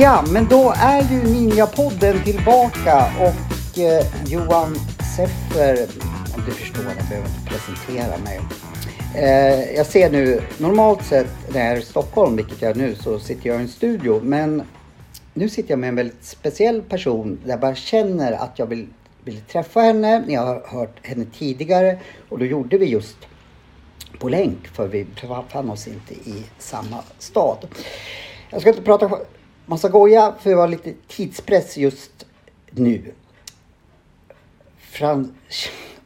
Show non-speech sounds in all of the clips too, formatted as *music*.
Ja, men då är ju Ninjapodden tillbaka och eh, Johan Seffer, om du förstår, jag behöver inte presentera mig. Eh, jag ser nu, normalt sett när jag är i Stockholm, vilket jag är nu, så sitter jag i en studio. Men nu sitter jag med en väldigt speciell person där jag bara känner att jag vill, vill träffa henne. Jag har hört henne tidigare och då gjorde vi just på länk för vi befann oss inte i samma stad. Jag ska inte prata massa goja för det var lite tidspress just nu. Frans...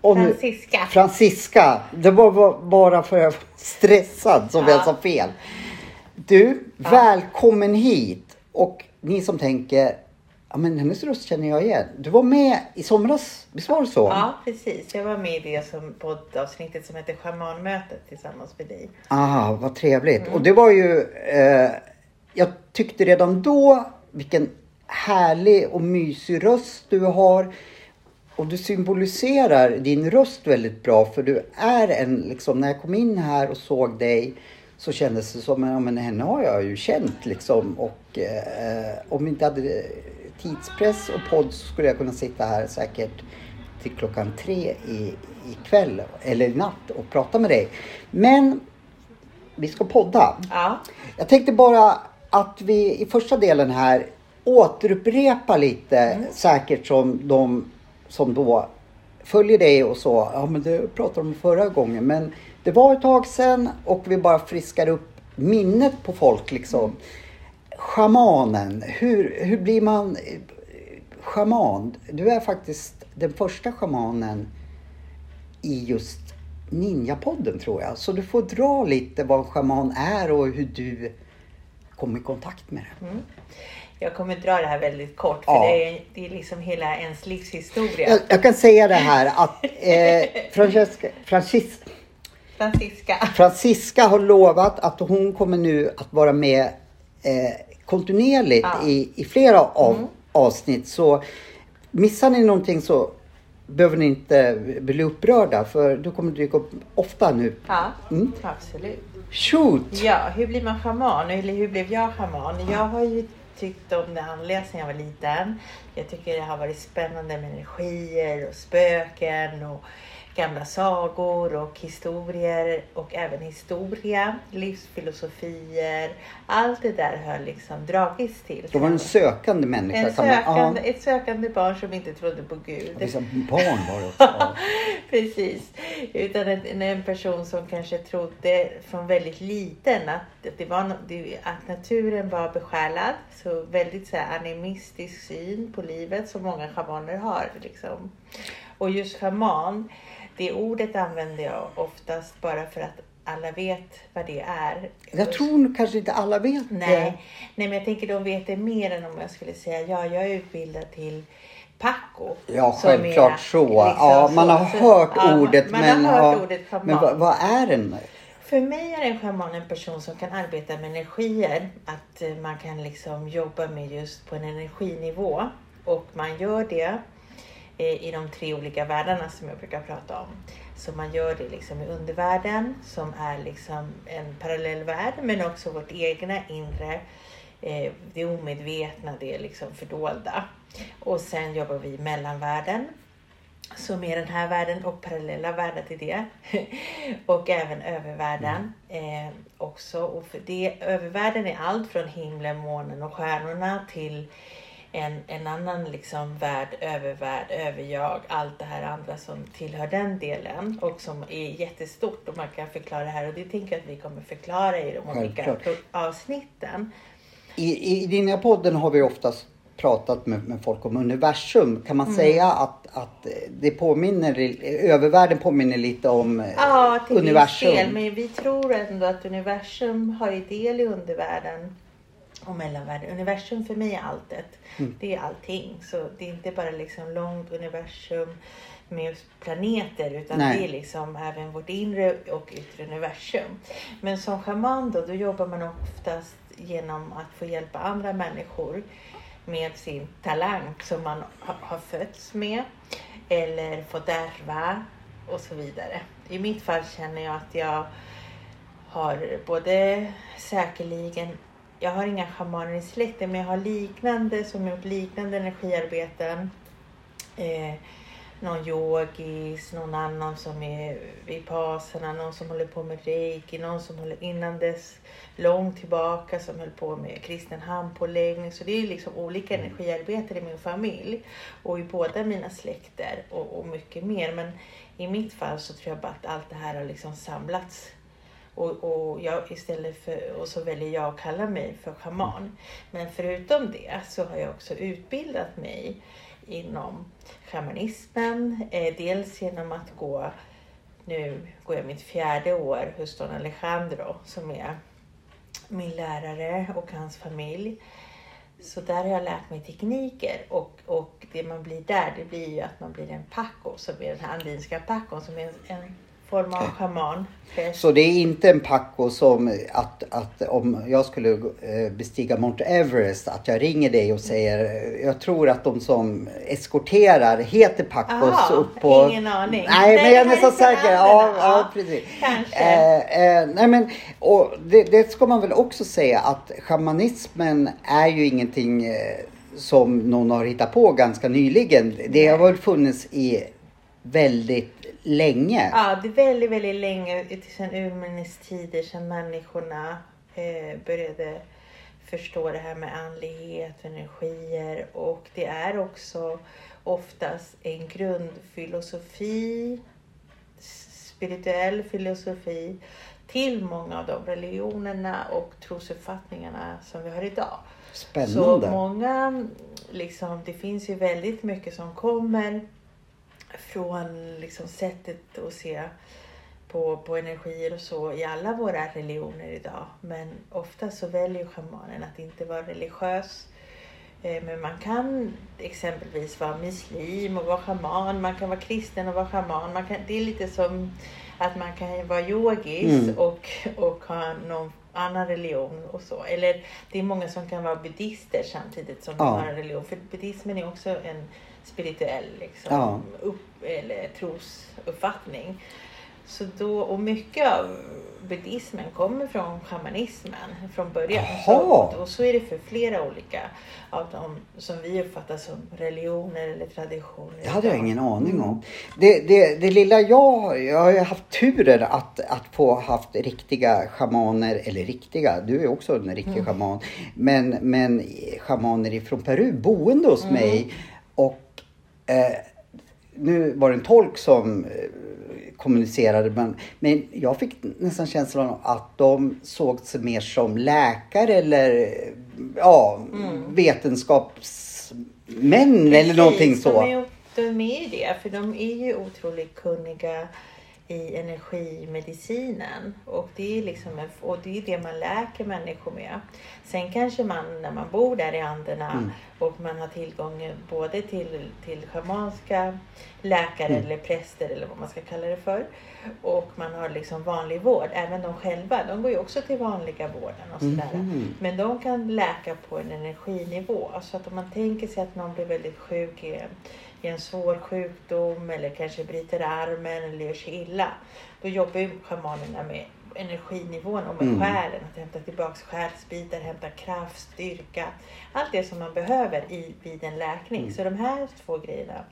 Och nu... Det var bara för att jag var stressad som ja. jag sa fel. Du, ja. välkommen hit. Och ni som tänker, ja men hennes röst känner jag igen. Du var med i somras, visst var det så? Ja, precis. Jag var med i det som poddavsnittet som heter Schamanmötet tillsammans med dig. Ah, vad trevligt. Mm. Och det var ju eh, jag tyckte redan då vilken härlig och mysig röst du har. Och du symboliserar din röst väldigt bra för du är en, liksom när jag kom in här och såg dig så kändes det som, ja men henne har jag ju känt liksom och eh, om vi inte hade tidspress och podd så skulle jag kunna sitta här säkert till klockan tre i, ikväll eller i natt och prata med dig. Men vi ska podda. Ja. Jag tänkte bara att vi i första delen här återupprepar lite mm. säkert som de som då följer dig och så. Ja men det pratade om förra gången men det var ett tag sedan och vi bara friskar upp minnet på folk liksom. Schamanen, hur, hur blir man eh, schaman? Du är faktiskt den första schamanen i just Ninjapodden tror jag. Så du får dra lite vad en schaman är och hur du kom i kontakt med det. Mm. Jag kommer dra det här väldigt kort för ja. det, är, det är liksom hela ens livshistoria. Jag, jag kan säga det här att eh, *laughs* Francesca, Francis, Francisca. Francisca har lovat att hon kommer nu att vara med eh, kontinuerligt ja. i, i flera av mm. avsnitt. Så missar ni någonting så behöver ni inte bli upprörda för du kommer dyka upp ofta nu. Ja, mm. absolut. Shoot! Ja, hur blir man schaman? Eller hur blev jag schaman? Jag har ju tyckt om det andliga sedan jag var liten. Jag tycker det har varit spännande med energier och spöken och gamla sagor och historier och även historia, livsfilosofier. Allt det där har liksom dragits till. Du var en sökande människa? En sökande, man, ett sökande barn som inte trodde på Gud. Vissa barn var det också. *laughs* Precis. Utan en, en, person som kanske trodde från väldigt liten att, det var, att naturen var besjälad. Så väldigt så här, animistisk syn på livet som många schamaner har. Liksom. Och just schaman det ordet använder jag oftast bara för att alla vet vad det är. Jag tror kanske inte alla vet Nej. det. Nej, men jag tänker de vet det mer än om jag skulle säga ja, jag är utbildad till Paco. Ja, självklart så. Liksom ja, man har så, hört ja, ordet. Man men, har hört ja, ordet schaman. Men vad, vad, är en? För mig är en schaman en person som kan arbeta med energier. Att eh, man kan liksom jobba med just på en energinivå. Och man gör det i de tre olika världarna som jag brukar prata om. Så man gör det liksom i undervärlden som är liksom en parallell värld men också vårt egna inre, eh, det omedvetna, det liksom fördolda. Och sen jobbar vi i mellanvärlden som är den här världen och parallella världar till det. *laughs* och även övervärlden mm. eh, också. Och för det, övervärlden är allt från himlen, månen och stjärnorna till en, en annan liksom värld, övervärld, överjag, allt det här andra som tillhör den delen och som är jättestort och man kan förklara det här och det tänker jag att vi kommer förklara i de olika avsnitten. I, I dina podden har vi oftast pratat med, med folk om universum. Kan man mm. säga att, att det påminner, övervärlden påminner lite om ja, till universum? Ja, men vi tror ändå att universum har ju del i undervärlden och mellanvärlden. Universum för mig är alltet. Mm. Det är allting. Så det är inte bara liksom långt universum med planeter utan Nej. det är liksom även vårt inre och yttre universum. Men som shaman då, då jobbar man oftast genom att få hjälpa andra människor med sin talang som man ha- har fötts med eller fått ärva och så vidare. I mitt fall känner jag att jag har både säkerligen, jag har inga shamaner i släkten men jag har liknande som gjort liknande energiarbeten. Eh, någon yogis, någon annan som är vipassana, någon som håller på med reiki, någon som håller innan dess långt tillbaka som höll på med kristen handpåläggning. Så det är liksom olika energiarbeten i min familj och i båda mina släkter och, och mycket mer. Men i mitt fall så tror jag bara att allt det här har liksom samlats och, och jag istället för, och så väljer jag att kalla mig för schaman. Men förutom det så har jag också utbildat mig inom shamanismen. Eh, dels genom att gå, nu går jag mitt fjärde år hos Don Alejandro som är min lärare och hans familj. Så där har jag lärt mig tekniker och, och det man blir där det blir ju att man blir en paco som är den här andinska pacon som är en, en form av shaman. präst. Så det är inte en packo som att, att om jag skulle eh, bestiga Mount Everest att jag ringer dig och säger eh, jag tror att de som eskorterar heter packos upp på... ingen aning. Nej, men jag är nästan säker. Ja, ja, ja. precis. Kanske. Eh, eh, nej men, och det, det ska man väl också säga att shamanismen är ju ingenting eh, som någon har hittat på ganska nyligen. Det har väl funnits i väldigt länge. Ja, det är väldigt, väldigt länge, sedan urminnes tider, sedan människorna eh, började förstå det här med andlighet, energier och det är också oftast en grundfilosofi, spirituell filosofi till många av de religionerna och trosuppfattningarna som vi har idag. Så Spännande. många, liksom, det finns ju väldigt mycket som kommer från liksom, sättet att se på, på energier och så i alla våra religioner idag. Men ofta så väljer shamanen att inte vara religiös. Eh, Men man kan exempelvis vara muslim och vara shaman. Man kan vara kristen och vara shaman. Man kan, det är lite som att man kan vara yogis Mm. och, och ha någon annan religion och så. Eller det är många som kan vara buddister samtidigt som de Ja. har en religion. För buddhismen är också en spirituell liksom, Ja. upp, eller trosuppfattning. Så då, och mycket av buddhismen kommer från shamanismen från början. Så, och så är det för flera olika av dem som vi uppfattar som religioner eller traditioner. Det hade jag ingen aning om. Det, det, det lilla jag, jag har ju haft turen att, att få haft riktiga schamaner, eller riktiga, du är också en riktig Mm. schaman, men, men schamaner ifrån Peru boende hos Mm. mig. Eh, nu var det en tolk som eh, kommunicerade men, men jag fick nästan känslan av att de såg sig mer som läkare eller eh, ja, vetenskapsmän eller någonting Precis, så. De är, de är ju det, för de är ju otroligt kunniga i energimedicinen. Och det, är liksom en, och det är det man läker människor med. Sen kanske man, när man bor där i Anderna Mm. och man har tillgång både till, till schamanska läkare Mm. eller präster eller vad man ska kalla det för. Och man har liksom vanlig vård. Även de själva, de går ju också till vanliga vården och sådär. Mhm. Men de kan läka på en energinivå. Så att om man tänker sig att någon blir väldigt sjuk i, i en svår sjukdom eller kanske bryter armen eller gör sig illa. Då jobbar ju shamanerna med energinivån och med Mm. själen. Att hämta tillbaks själsbitar, hämta kraft, styrka. Allt det som man behöver i, vid en läkning. Mm. Så de här två grejerna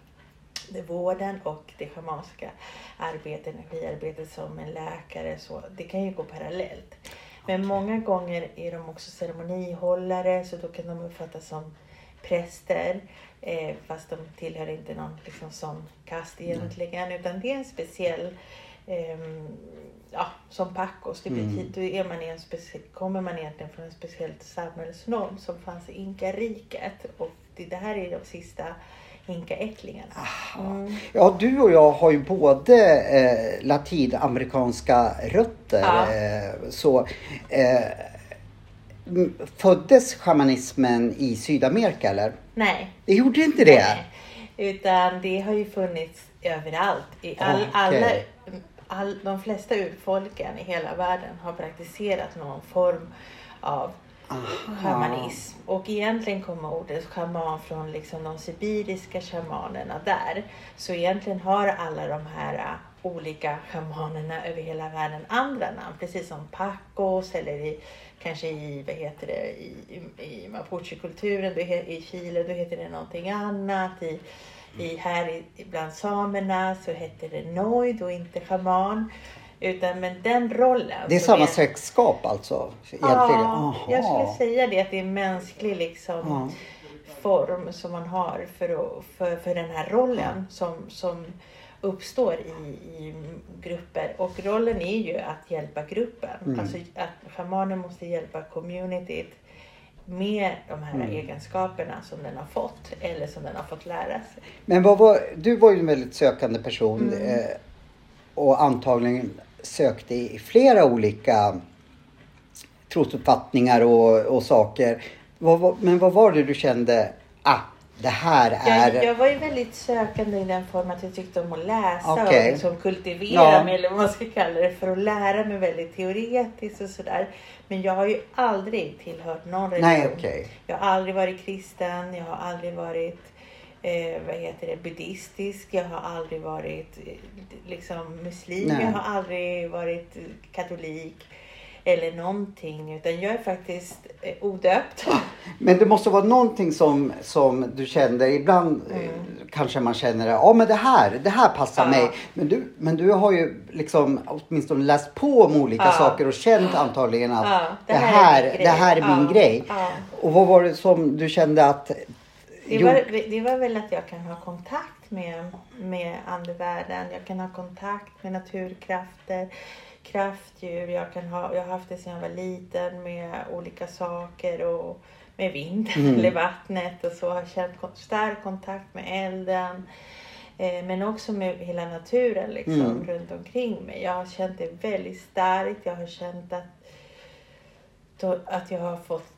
det vården och det schamanska arbetet, energiarbetet som en läkare. Så det kan ju gå parallellt. Men många gånger är de också ceremonihållare så då kan de uppfattas som präster. Eh, fast de tillhör inte någon liksom, sån kast egentligen. Utan det är en speciell ehm, Ja, som Pacos. Det betyder, då är man en kommer man egentligen från en speciellt samhällsnorm som fanns i Inkariket. Och det, det här är de sista inkaättlingarna. Mm. Ja, du och jag har ju både eh, latinamerikanska rötter. Ja. Eh, så eh, Föddes shamanismen i Sydamerika eller? Nej. Det gjorde inte det? Nej. Utan det har ju funnits överallt. I all, Okej. alla, all, de flesta urfolken i hela världen har praktiserat någon form av shamanism. Och egentligen kommer ordet shaman från liksom de sibiriska shamanerna där. Så egentligen har alla de här ä, olika shamanerna över hela världen andra namn. Precis som Pacos eller i, kanske i, vad heter det, i, i, i mapuche-kulturen i Chile då heter det någonting annat. I, i, här i, bland samerna så heter det noid och inte shaman. Utan men den rollen. Det är samma släktskap alltså? Egentligen? Ja, jag skulle säga det att det är mänsklig liksom, Ja. form som man har för, för, för den här rollen som, som uppstår i, i grupper. Och rollen är ju att hjälpa gruppen. Mm. Alltså att shamanen måste hjälpa communityt med de här Mm. egenskaperna som den har fått eller som den har fått lära sig. Men vad var, du var ju en väldigt sökande person Mm. eh, och antagligen sökte i flera olika trosuppfattningar och, och saker. Vad, var- men vad var det du kände, ah, det här är... Jag, jag var ju väldigt sökande i den form att jag tyckte om att läsa Okej. och liksom kultivera Ja. mig eller vad man ska kalla det för att lära mig väldigt teoretiskt och sådär. Men jag har ju aldrig tillhört någon religion. Nej, okej. Jag har aldrig varit kristen, jag har aldrig varit eh, vad heter det, buddhistisk, jag har aldrig varit eh, liksom muslim, Nej. jag har aldrig varit eh, katolik eller någonting utan jag är faktiskt eh, odöpt. Men det måste vara någonting som, som du kände, ibland eh, kanske man känner ja men det här, det här passar Mm. Ja. mig. Men du, men du har ju liksom åtminstone läst på om olika Ja. saker och känt antagligen att Ja, det, här, min grej. det här är min grej. Och vad var det som du kände att Det var, det var väl att jag kan ha kontakt med, med andevärlden. Jag kan ha kontakt med naturkrafter, kraftdjur. Jag, kan ha, jag har haft det sedan jag var liten med olika saker och med vinden Mm. eller vattnet och så. Jag har känt stark kontakt med elden. Eh, men också med hela naturen liksom, Mm. runt omkring mig. Jag har känt det väldigt starkt. Jag har känt att att jag har fått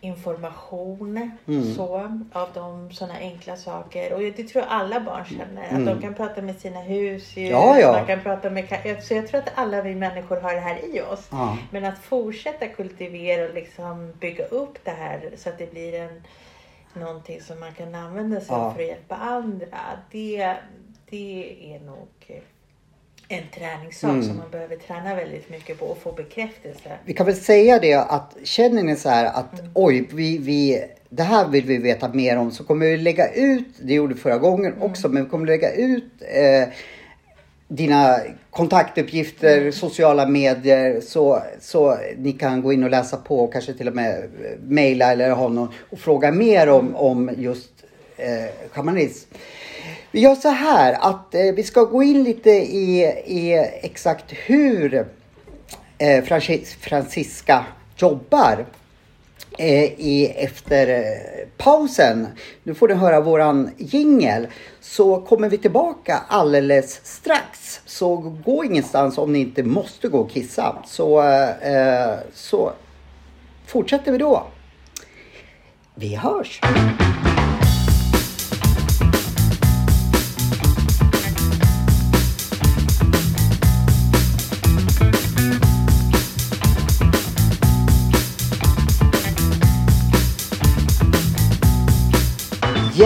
information Mm. så, av de sådana enkla saker. Och det tror jag alla barn känner. Att Mm. de kan prata med sina husdjur. Ja, ja. Man kan prata med, så jag tror att alla vi människor har det här i oss. Ja. Men att fortsätta kultivera och liksom bygga upp det här så att det blir en, någonting som man kan använda sig av för att hjälpa andra. Det, det är nog en träningssak Mm. som man behöver träna väldigt mycket på och få bekräftelse. Vi kan väl säga det att känner ni så här att Mm. oj, vi, vi, det här vill vi veta mer om så kommer vi lägga ut, det gjorde vi förra gången Mm. också, men vi kommer lägga ut eh, dina kontaktuppgifter, Mm. sociala medier så, så ni kan gå in och läsa på och kanske till och med eh, mejla eller ha någon och fråga mer om, om just eh, shamanism. Vi gör så här att eh, vi ska gå in lite i, i exakt hur eh, Francis, Francisca jobbar eh, i, efter eh, pausen. Nu får du höra våran jingel. Så kommer vi tillbaka alldeles strax. Så gå ingenstans om ni inte måste gå och kissa. Så, eh, så fortsätter vi då. Vi hörs!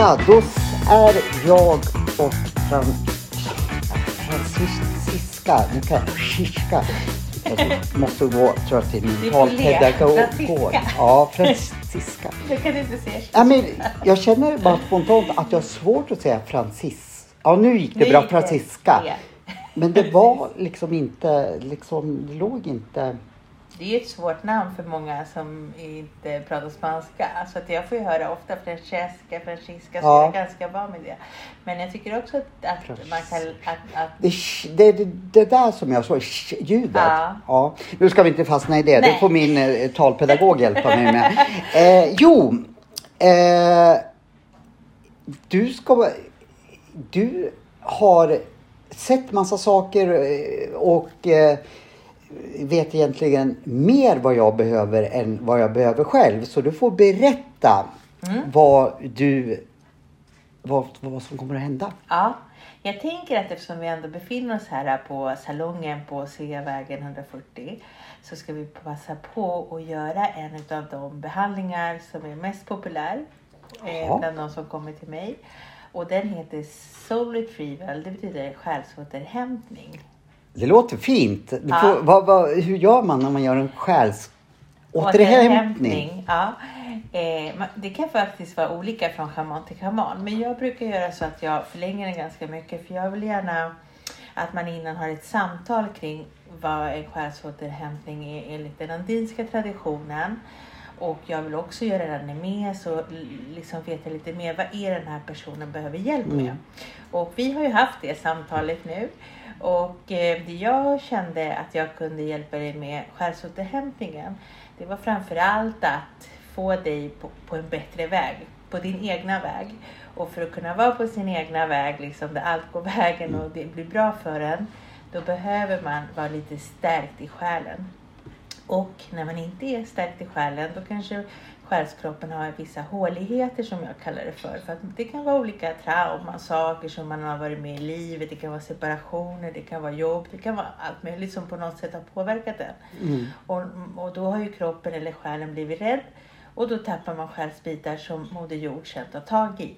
Ja, då är jag och Fran... Francisca, nu kan jag... Shiska. Jag måste gå, tror jag, till min talpedagog. Francisca. Ja, Francisca. Du kan inte säga Ja, men jag känner bara spontant att jag har svårt att säga Francis. Ja, nu gick det Nu bra, det. Francisca. Men det var liksom inte, liksom, det låg inte... Det är ett svårt namn för många som inte pratar spanska. Så att jag får ju höra ofta Francesca, Francisca, så Ja. jag är ganska van med det. Men jag tycker också att, att man kan... Att, att, Det, det, det, det där som jag sa, ljudet. Ja. Ja. Nu ska vi inte fastna i det. Det Nej. får min eh, talpedagog hjälpa mig med. Eh, jo, eh, du ska... Du har sett massa saker eh, och eh, vet egentligen mer vad jag behöver än vad jag behöver själv. Så du får berätta Mm. vad du vad, vad som kommer att hända. Ja, jag tänker att eftersom vi ändå befinner oss här på salongen på Sveavägen 140 så ska vi passa på att göra en av de behandlingar som är mest populär eh, bland de som kommer till mig. Och den heter Soul Retrieval, det betyder själsåterhämtning. Det låter fint. Du Ja. får, vad, vad, hur gör man när man gör en själsåterhämtning? Ja. Eh, det kan faktiskt vara olika från schaman till schaman. Men jag brukar göra så att jag förlänger den ganska mycket. För jag vill gärna att man innan har ett samtal kring vad en själsåterhämtning är enligt den andinska traditionen. Och jag vill också göra den med så liksom veta lite mer vad är den här personen behöver hjälp med. Mm. Och vi har ju haft det samtalet nu. Och eh, det jag kände att jag kunde hjälpa dig med själsåterhämtningen. Det var framför allt att få dig på, på en bättre väg. På din egna väg. Och för att kunna vara på sin egna väg, liksom där allt går vägen och det blir bra för en. Då behöver man vara lite stärkt i själen. Och när man inte är stärkt i själen då kanske själskroppen har vissa håligheter som jag kallar det för. För det kan vara olika trauman, saker som man har varit med i livet. Det kan vara separationer, det kan vara jobb, det kan vara allt möjligt som på något sätt har påverkat en. Mm. Och, och då har ju kroppen eller själen blivit rädd och då tappar man själsbitar som Moder Jord sen tar tag i.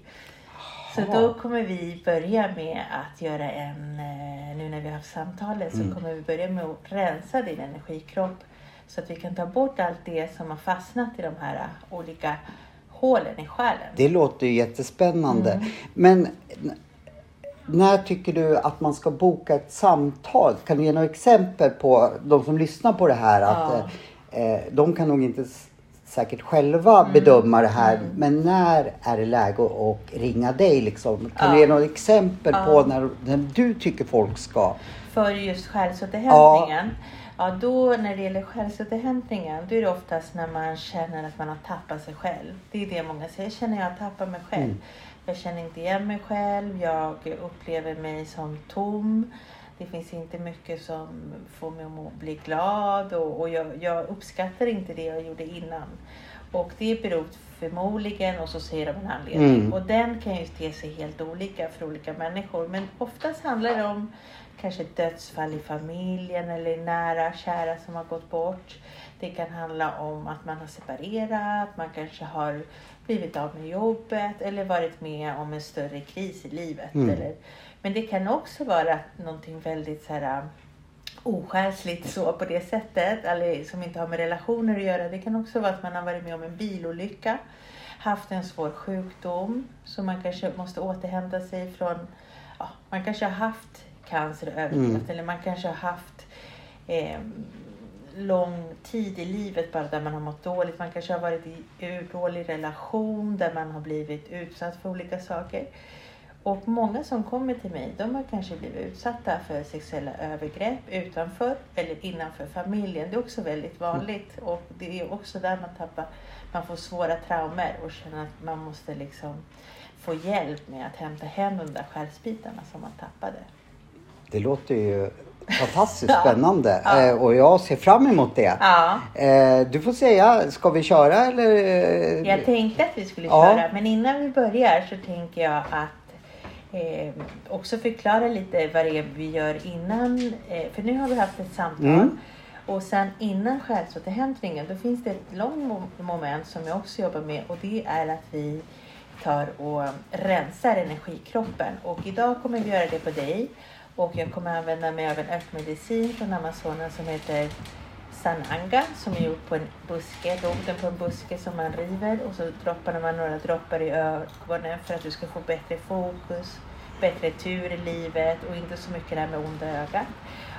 Så då kommer vi börja med att göra en, eh, nu när vi har haft samtalet, så Mm. kommer vi börja med att rensa din energikropp. Så att vi kan ta bort allt det som har fastnat i de här eh, olika hålen i själen. Det låter ju jättespännande. Mm. Men när tycker du att man ska boka ett samtal? Kan du ge några exempel på de som lyssnar på det här? Att, Ja. eh, de kan nog inte säkert själva Mm. bedöma det här. Men när är det läge att ringa dig? Liksom? Kan du Ja. ge några exempel Ja. på när, när du tycker folk ska? För just själsåterhämtningen. Ja. Då när det gäller själsåterhämtningen då är det oftast när man känner att man har tappat sig själv. Det är det många säger. Jag känner jag har tappat mig själv. Mm. Jag känner inte igen mig själv. Jag upplever mig som tom. Det finns inte mycket som får mig att bli glad och, och jag, jag uppskattar inte det jag gjorde innan. Och det beror förmodligen, och så säger de en anledning. Mm. Och den kan ju te sig helt olika för olika människor. Men oftast handlar det om kanske dödsfall i familjen eller nära kära som har gått bort. Det kan handla om att man har separerat, man kanske har blivit av med jobbet eller varit med om en större kris i livet. Mm. Eller, men det kan också vara någonting väldigt så här, um, osjälsligt så på det sättet, eller som inte har med relationer att göra. Det kan också vara att man har varit med om en bilolycka, haft en svår sjukdom, så man kanske måste återhämta sig från, ja, man kanske har haft cancer och överlevt, Mm. eller man kanske har haft eh, lång tid i livet bara där man har mått dåligt. Man kanske har varit i en dålig relation där man har blivit utsatt för olika saker. Och många som kommer till mig, de har kanske blivit utsatta för sexuella övergrepp utanför eller innanför familjen. Det är också väldigt vanligt och det är också där man tappar, man får svåra traumer och känner att man måste liksom få hjälp med att hämta hem de där själsbitarna som man tappade. Det låter ju *laughs* fantastiskt spännande Ja. Eh, och jag ser fram emot det. Ja, Eh, du får säga, ska vi köra eller? jag tänkte att vi skulle Ja. köra men innan vi börjar så tänker jag att eh, också förklara lite vad det är vi gör innan. Eh, för nu har vi haft ett samtal. Mm. Och sen innan själsåterhämtningen då finns det ett långt mo- moment som jag också jobbar med och det är att vi tar och rensar energikroppen. Och idag kommer vi göra det på dig. Och jag kommer använda mig av en örtmedicin från Amazonas som heter Sananga som är gjord på en buske, roten på en buske som man river och så droppar man några droppar i ögonen för att du ska få bättre fokus, bättre tur i livet och inte så mycket det här med onda ögat.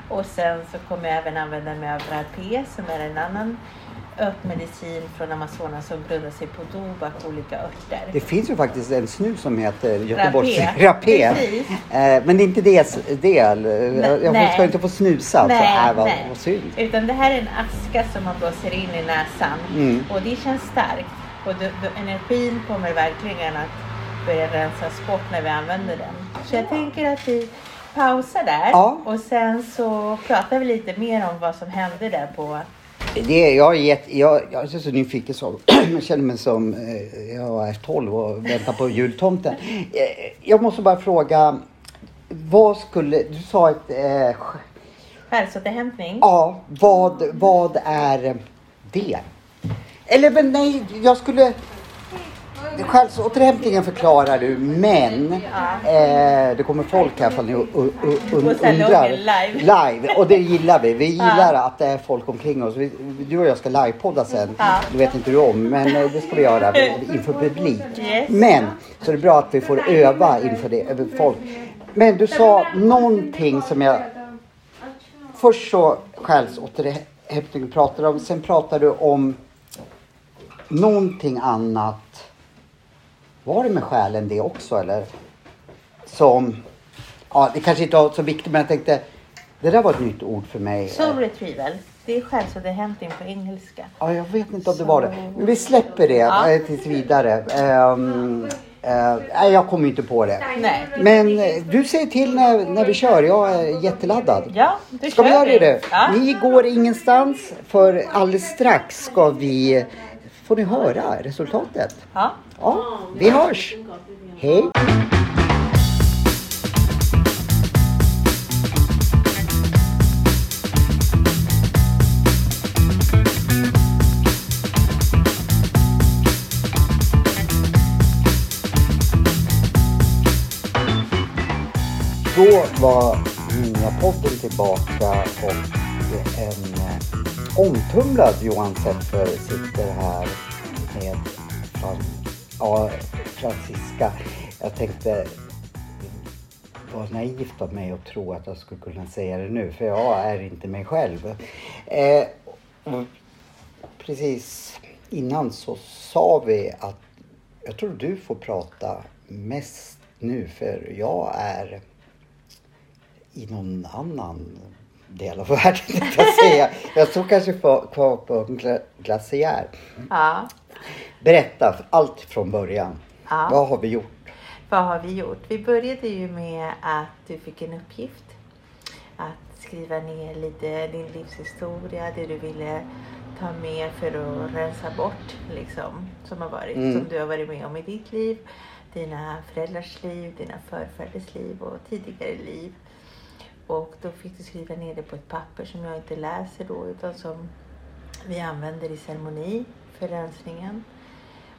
Och sen så kommer jag även använda mig av rapé som är en annan örtmedicin från Amazonas som grundar sig på tobak och olika örter. Det finns ju faktiskt en snus som heter Göteborgs *laughs* Rapé. rapé. Eh, men det är inte det. det jag nej. ska inte få snusa. Nej, så, äh, vad, nej. vad synd. Utan det här är en aska som man blåser in i näsan Mm. och det känns starkt. Och det, det, energin kommer verkligen att börja rensas bort när vi använder den. Så jag tänker att vi pausar där Ja. och sen så pratar vi lite mer om vad som hände där på Det, jag, är jätte, jag, jag är så nyfiken så. *clears throat* Jag känner mig som eh, jag är 12 och väntar på jultomten. Eh, Jag måste bara fråga. Vad skulle... Du sa ett... Eh, Själsåterhämtning. ja, vad, vad är det? Eller men nej, jag skulle... Själsåterhämtningen förklarar du, men eh, det kommer folk här ifall ni undrar. live. Live, och det gillar vi. Vi gillar att det är folk omkring oss. Vi, du och jag ska livepodda sen. Det vet inte du om, men eh, det ska vi göra inför publik. Men, så det är bra att vi får öva inför det, över folk. Men du sa någonting som jag... Först så själsåterhämtning pratade om, sen pratade du om någonting annat. Var det med själen det också eller? Som, ja det kanske inte var så viktigt men jag tänkte, det där var ett nytt ord för mig. Soul retrieval. Det är själsåterhämtning på engelska. Ja, jag vet inte om det var det. Men vi släpper det Ja. eh, tills vidare. Eh, nej, jag kommer inte på det. Nej. Men eh, du säger till när, när vi kör. Jag är jätteladdad. Ja, du Ska vi göra det? Ja. Ni går ingenstans för alldeles strax ska vi, får ni höra resultatet. ja. Ja, vi hörs. Hej. Då var Ninjapodden tillbaka och en eh, omtumlad Johan Sepper sitter här med ja, Franziska. Jag tänkte vad naivt av mig att tro att jag skulle kunna säga det nu för jag är inte mig själv. Eh, och precis innan så sa vi att jag tror du får prata mest nu för jag är i någon annan del av *laughs* världen. Jag, säga. jag står kanske kvar på en glaciär. ja. Berätta allt från början. Ja. Vad har vi gjort? Vad har vi gjort? Vi började ju med att du fick en uppgift. Att skriva ner lite din livshistoria, det du ville ta med för att rensa bort liksom, som har varit, Mm. som du har varit med om i ditt liv. Dina föräldrars liv, dina förfäders liv och tidigare liv. Och då fick du skriva ner det på ett papper som jag inte läser då utan som vi använder i ceremoni för rensningen.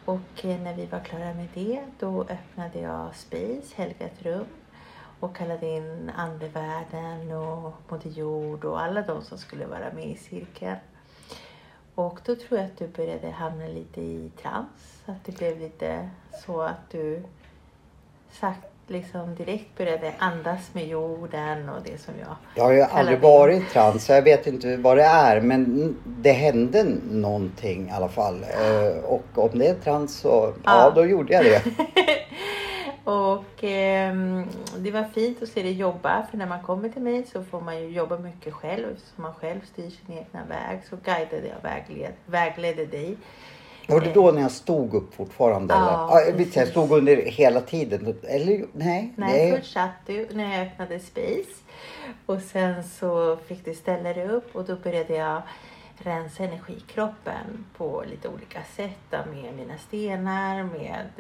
Och eh, när vi var klara med det, då öppnade jag Space, helgat rum och kallade in andevärlden och Moder Jord och alla de som skulle vara med i cirkeln. Och då tror jag att du började hamna lite i trans, att det blev lite så att du sagt liksom direkt började andas med jorden och det som jag Jag har ju aldrig det. varit i trans så jag vet inte vad det är men det hände någonting i alla fall. Eh, Och om det är trans så, ja, Ja. då gjorde jag det. *laughs* Och ehm, det var fint att se dig jobba för när man kommer till mig så får man ju jobba mycket själv så man själv styr sin egna väg. Så guidade jag vägled, vägledde dig. Var det då när jag stod upp fortfarande? Ja, eller? Ja, jag, stod under hela tiden. Eller nej. Nej, först satt du när jag öppnade Space och sen så fick du ställa dig upp och då började jag rensa energikroppen på lite olika sätt med mina stenar, med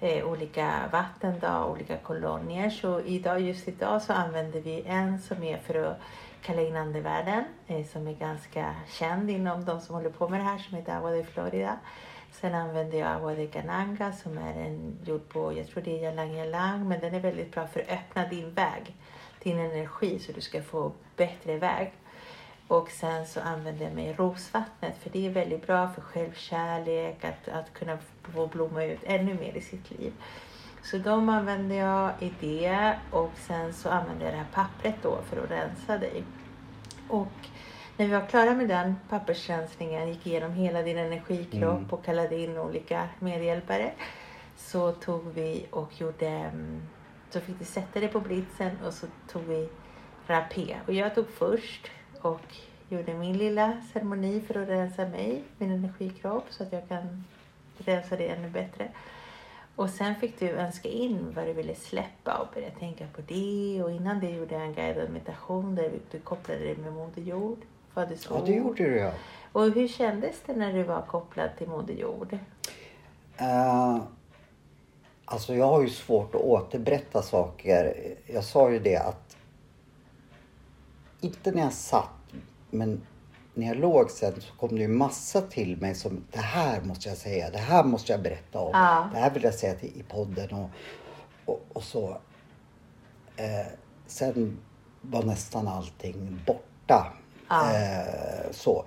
eh, olika vatten, då, olika kolonier. Så idag, just idag så använder vi en som är för att Kalle eh, som är ganska känd inom de som håller på med det här som heter Agua de Florida. Sen använder jag Agua de Gananga som är en gjord på, jag tror det är yalang yalang, men den är väldigt bra för att öppna din väg, din energi så du ska få bättre väg. Och sen så använder jag mig rosvattnet för det är väldigt bra för självkärlek, att, att kunna få blomma ut ännu mer i sitt liv. Så de använder jag i det och sen så använder jag det här pappret då för att rensa dig. Och när vi var klara med den pappersrensningen, gick igenom hela din energikropp Mm. och kallade in olika medhjälpare. Så tog vi och gjorde, mm, så fick du sätta dig på blitzen och så tog vi rapé. Och jag tog först och gjorde min lilla ceremoni för att rensa mig, min energikropp, så att jag kan rensa det ännu bättre. Och sen fick du önska in vad du ville släppa och börja tänka på det. Och innan det gjorde jag en guidad meditation där du kopplade dig med Moder Jord. föddes Ja, det gjorde du ja. Och hur kändes det när du var kopplad till Moder Jord? Uh, alltså jag har ju svårt att återberätta saker. Jag sa ju det att inte när jag satt, men när jag låg sen så kom det ju massa till mig som det här måste jag säga, det här måste jag berätta om. Ja. Det här vill jag säga till, i podden och, och, och så. Eh, sen var nästan allting borta. Ja. Eh, så.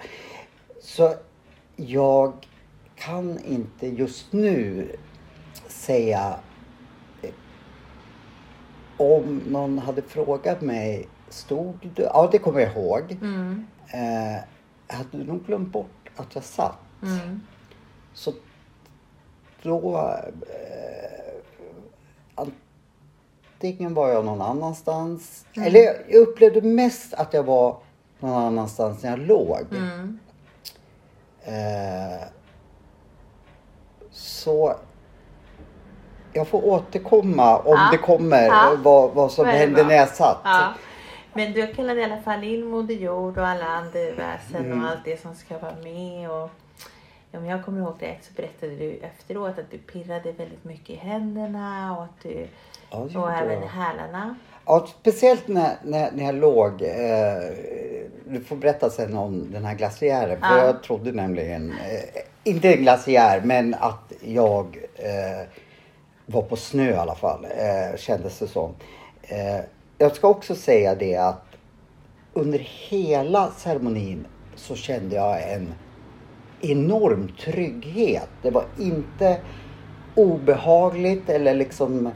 så jag kan inte just nu säga eh, om någon hade frågat mig, stod du? Ja, det kommer jag ihåg. Mm. Eh, hade nog glömt bort att jag satt. Mm. Så då... Eh, antingen var jag någon annanstans. Eller jag, upplevde mest att jag var någon annanstans när jag låg. Mm. Eh, så jag får återkomma om Ja. det kommer Ja. vad, vad som hände när jag satt. Ja. Men du kallade i alla fall in Moder Jord och alla andeväsen Mm. och allt det som ska vara med. Och, om jag kommer ihåg rätt så berättade du efteråt att du pirrade väldigt mycket i händerna och att du Ja, det och även jag. hälarna. Ja, speciellt när, när, när jag låg. Eh, du får berätta sen om den här glaciären. För Ja. jag trodde nämligen, eh, inte en glaciär, men att jag eh, var på snö i alla fall. Eh, kändes det som. Jag ska också säga det att under hela ceremonin så kände jag en enorm trygghet. Det var inte obehagligt eller liksom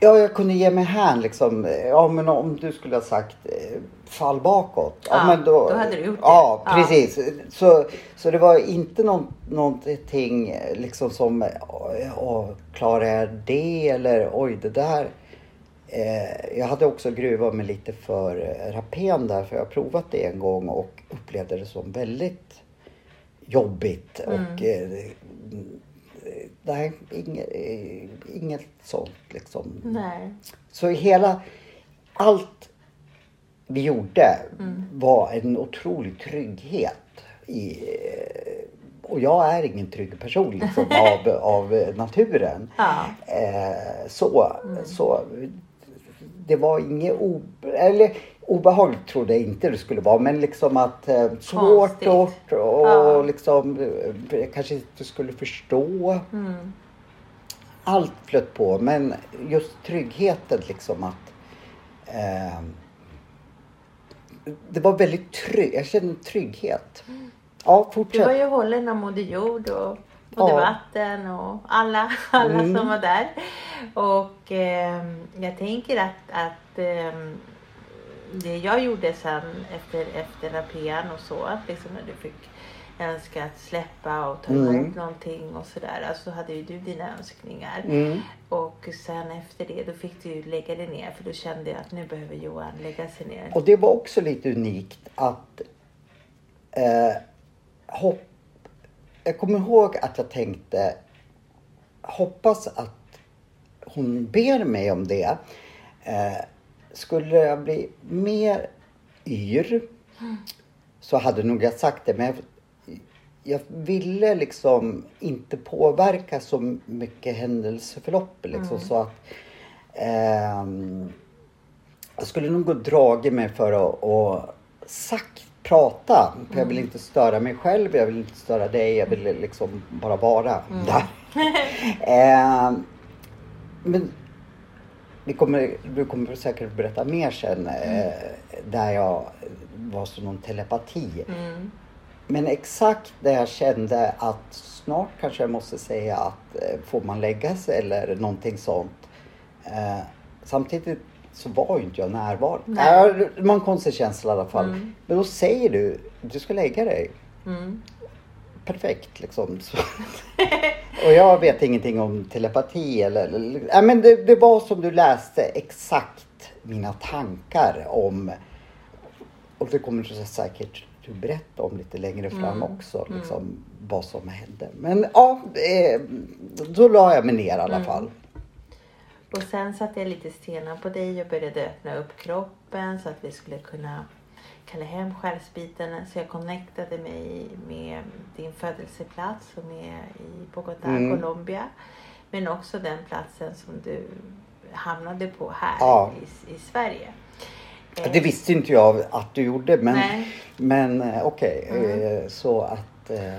Ja, jag kunde ge mig hän liksom. Ja, men om du skulle ha sagt eh, fall bakåt. Ja, men då hade du gjort det. Ja, Ja. precis. Så, så det var inte någon, någonting eh, liksom som, åh, åh, klarar jag det eller oj, det där. Eh, jag hade också gruvat mig lite för eh, rapen där, för jag har provat det en gång och upplevde det som väldigt jobbigt. Och eh, nej, inget, eh, inget sånt liksom. Nej. Så hela, allt vi gjorde var en otrolig trygghet. I, eh, och jag är ingen trygg person liksom, *laughs* av, av eh, naturen. Ja. Eh, så, så det var inget o, eller, obehagligt trodde jag inte det skulle vara. Men liksom att eh, svårt och, och Ja. liksom eh, jag kanske inte skulle förstå. Mm. Allt flöt på men just tryggheten liksom att eh, det var väldigt tryggt. Jag kände trygghet. Ja, Du var fortsätt. ju hållen av Moder Jord och Moder Ja. Vatten och alla, *laughs* alla Mm. som var där. Och ehm, jag tänker att, att ehm, det jag gjorde sen efter, efter rapian och så, att liksom när du fick önska att släppa och ta Mm. emot någonting och sådär. Alltså hade ju du dina önskningar. Mm. Och sen efter det då fick du ju lägga dig ner för då kände jag att nu behöver Johan lägga sig ner. Och det var också lite unikt att eh, hopp, jag kommer ihåg att jag tänkte hoppas att hon ber mig om det. Eh, skulle jag bli mer yr så hade nog jag sagt det. Men jag, jag ville liksom inte påverka så mycket händelseförlopp. Liksom, så att ehm, jag skulle nog gå dragit mig för att och sagt prata. För jag vill inte störa mig själv, jag vill inte störa dig, jag vill liksom bara vara där. *laughs* Ehm, men vi kommer, du kommer säkert berätta mer sen eh, där jag var som någon telepati. Mm. Men exakt där jag kände att snart kanske jag måste säga att eh, får man lägga sig eller någonting sånt. Eh, samtidigt så var ju inte jag närvarande. Äh, en konstig känsla i alla fall. Mm. Men då säger du, du ska lägga dig. Mm. Perfekt liksom. *laughs* Och jag vet ingenting om telepati eller... eller äh, men det, det var som du läste exakt mina tankar om... Och det kommer du säkert du berätta om lite längre fram Mm. också. Liksom, Vad som hände. Men ja, eh, då la jag mig ner i alla Mm. fall. Och sen satte jag lite stenar på dig och började öppna upp kroppen så att vi skulle kunna kalla hem själsbitarna. Så jag connectade mig med din födelseplats som är i Bogotá, Mm. Colombia. Men också den platsen som du hamnade på här Ja. i, i Sverige. Det visste inte jag att du gjorde men, Nej. men eh, okej. Mm. eh, Så att... eh,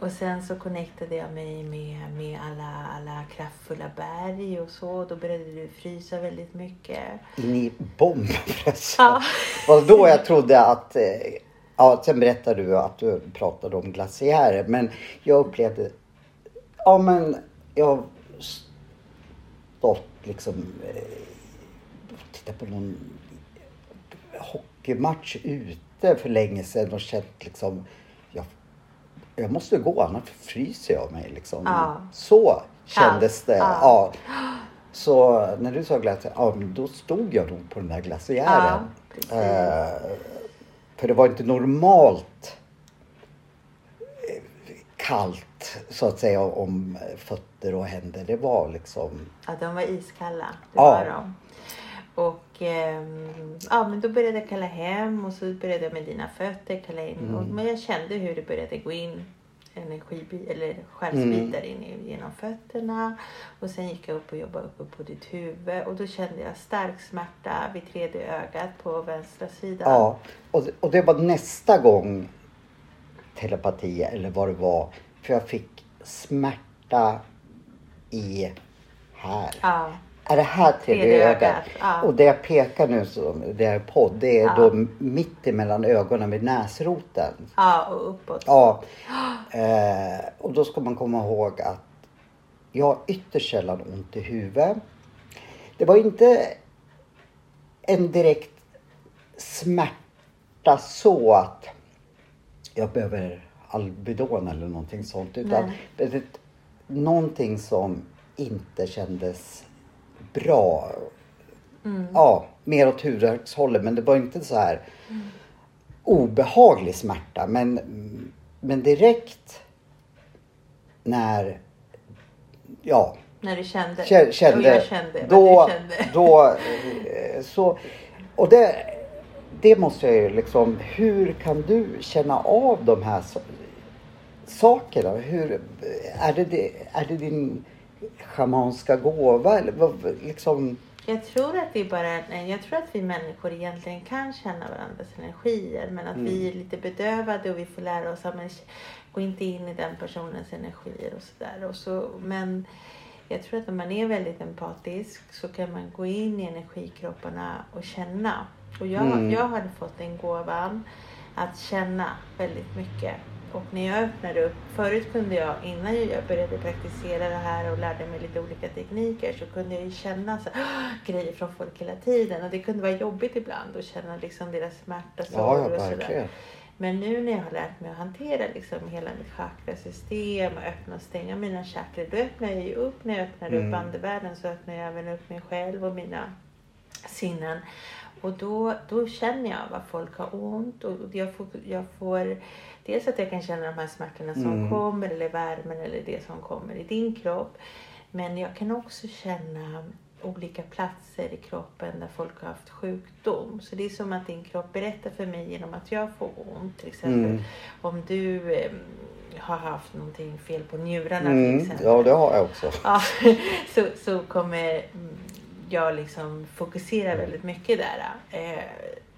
Och sen så connectade jag mig med, med alla, alla kraftfulla berg och så. Då började du frysa väldigt mycket. In i bombpressen. Ja. *laughs* Och då jag trodde att... Ja, sen berättade du att du pratade om glaciärer. Men jag upplevde... Ja, men jag har stått liksom... Tittat på någon hockeymatch ute för länge sedan och känt liksom... Jag, jag måste gå annars fryser jag mig liksom. Ja. Så kändes det. Ja. Så när du sa glaciär, ja då stod jag nog på den där glaciären. Ja. Eh, för det var inte normalt eh, kallt så att säga om fötter och händer. Det var liksom, Ja, de var iskalla. Det Ja. var de. Och ehm, ja, men då började jag kalla hem och så började jag med dina fötter kalla in. Mm. Och, men jag kände hur det började gå in energi eller själsbitar Mm. in genom fötterna. Och sen gick jag upp och jobbade uppe på ditt huvud och då kände jag stark smärta vid tredje ögat på vänstra sidan. ja. Och, och det var nästa gång telepati eller vad det var. För jag fick smärta i här. Ja. Är det här tredje, Tredje ögat? ögat, ja. Och det jag pekar nu, som det är podd, det är Ja. då mitt emellan ögonen vid näsroten. ja, och uppåt. Ja. Eh, och då ska man komma ihåg att jag har ytterst sällan ont i huvudet. Det var inte en direkt smärta så att jag behöver Alvedon eller någonting sånt. Utan Nej. någonting som inte kändes bra. Ja, mer åt huvudvärkshållet. Men det var inte så här obehaglig smärta. Men, men direkt när, ja, När du kände. kä- kände, jag kände. då, kände. *laughs* då, eh, så, och det, det måste jag ju liksom, hur kan du känna av de här sakerna? Hur, är, det, är det din schamanska gåva eller vad, liksom? Jag tror att det är bara, jag tror att vi människor egentligen kan känna varandras energier men att vi är lite bedövade och vi får lära oss att gå inte in i den personens energier och sådär. Så, men jag tror att om man är väldigt empatisk så kan man gå in i energikropparna och känna. Och jag, Mm. jag hade fått den gåvan att känna väldigt mycket. Och när jag öppnade upp, förut kunde jag, innan jag började praktisera det här och lärde mig lite olika tekniker så kunde jag ju känna så, här, grejer från folk hela tiden och det kunde vara jobbigt ibland att känna liksom deras smärta, sorg ja, och sådär. Men nu när jag har lärt mig att hantera liksom hela mitt chakrasystem och öppna och stänga mina chakra, då öppnar jag ju upp. När jag öppnar Mm. upp andevärlden så öppnar jag även upp mig själv och mina sinnen. Och då, då känner jag vad folk har ont och jag får, jag får dels att jag kan känna de här smärtorna som Mm. kommer eller värmen eller det som kommer i din kropp. Men jag kan också känna olika platser i kroppen där folk har haft sjukdom. Så det är som att din kropp berättar för mig genom att jag får ont. Till exempel Mm. om du eh, har haft någonting fel på njurarna till Mm, exempel. ja, det har jag också. *laughs* Ja, så, så kommer mm, jag liksom fokusera väldigt mycket där. Eh,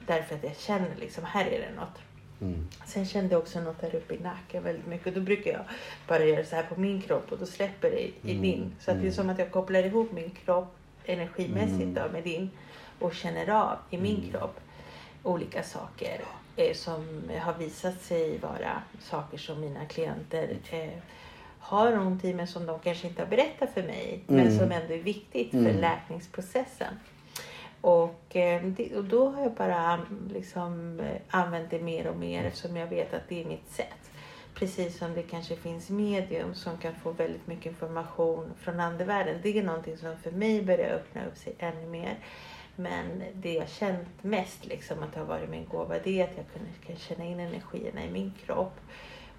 därför att jag känner liksom, här är det något. Mm. Sen kände jag också något där uppe i nacken väldigt mycket. Då brukar jag bara göra så här på min kropp och då släpper det i, Mm, din. Så att det är som att jag kopplar ihop min kropp energimässigt Mm. då, med din och känner av i min Mm. kropp olika saker eh, som har visat sig vara saker som mina klienter eh, har ont i men som de kanske inte har berättat för mig men Mm. som ändå är viktigt för Mm. läkningsprocessen. Och, eh, och då har jag bara liksom, eh, använt det mer och mer eftersom jag vet att det är mitt sätt. Precis som det kanske finns medium som kan få väldigt mycket information från andevärlden. Det är någonting som för mig börjar öppna upp sig ännu mer. Men det jag känt mest liksom att det har varit min gåva det är att jag kan känna in energierna i min kropp.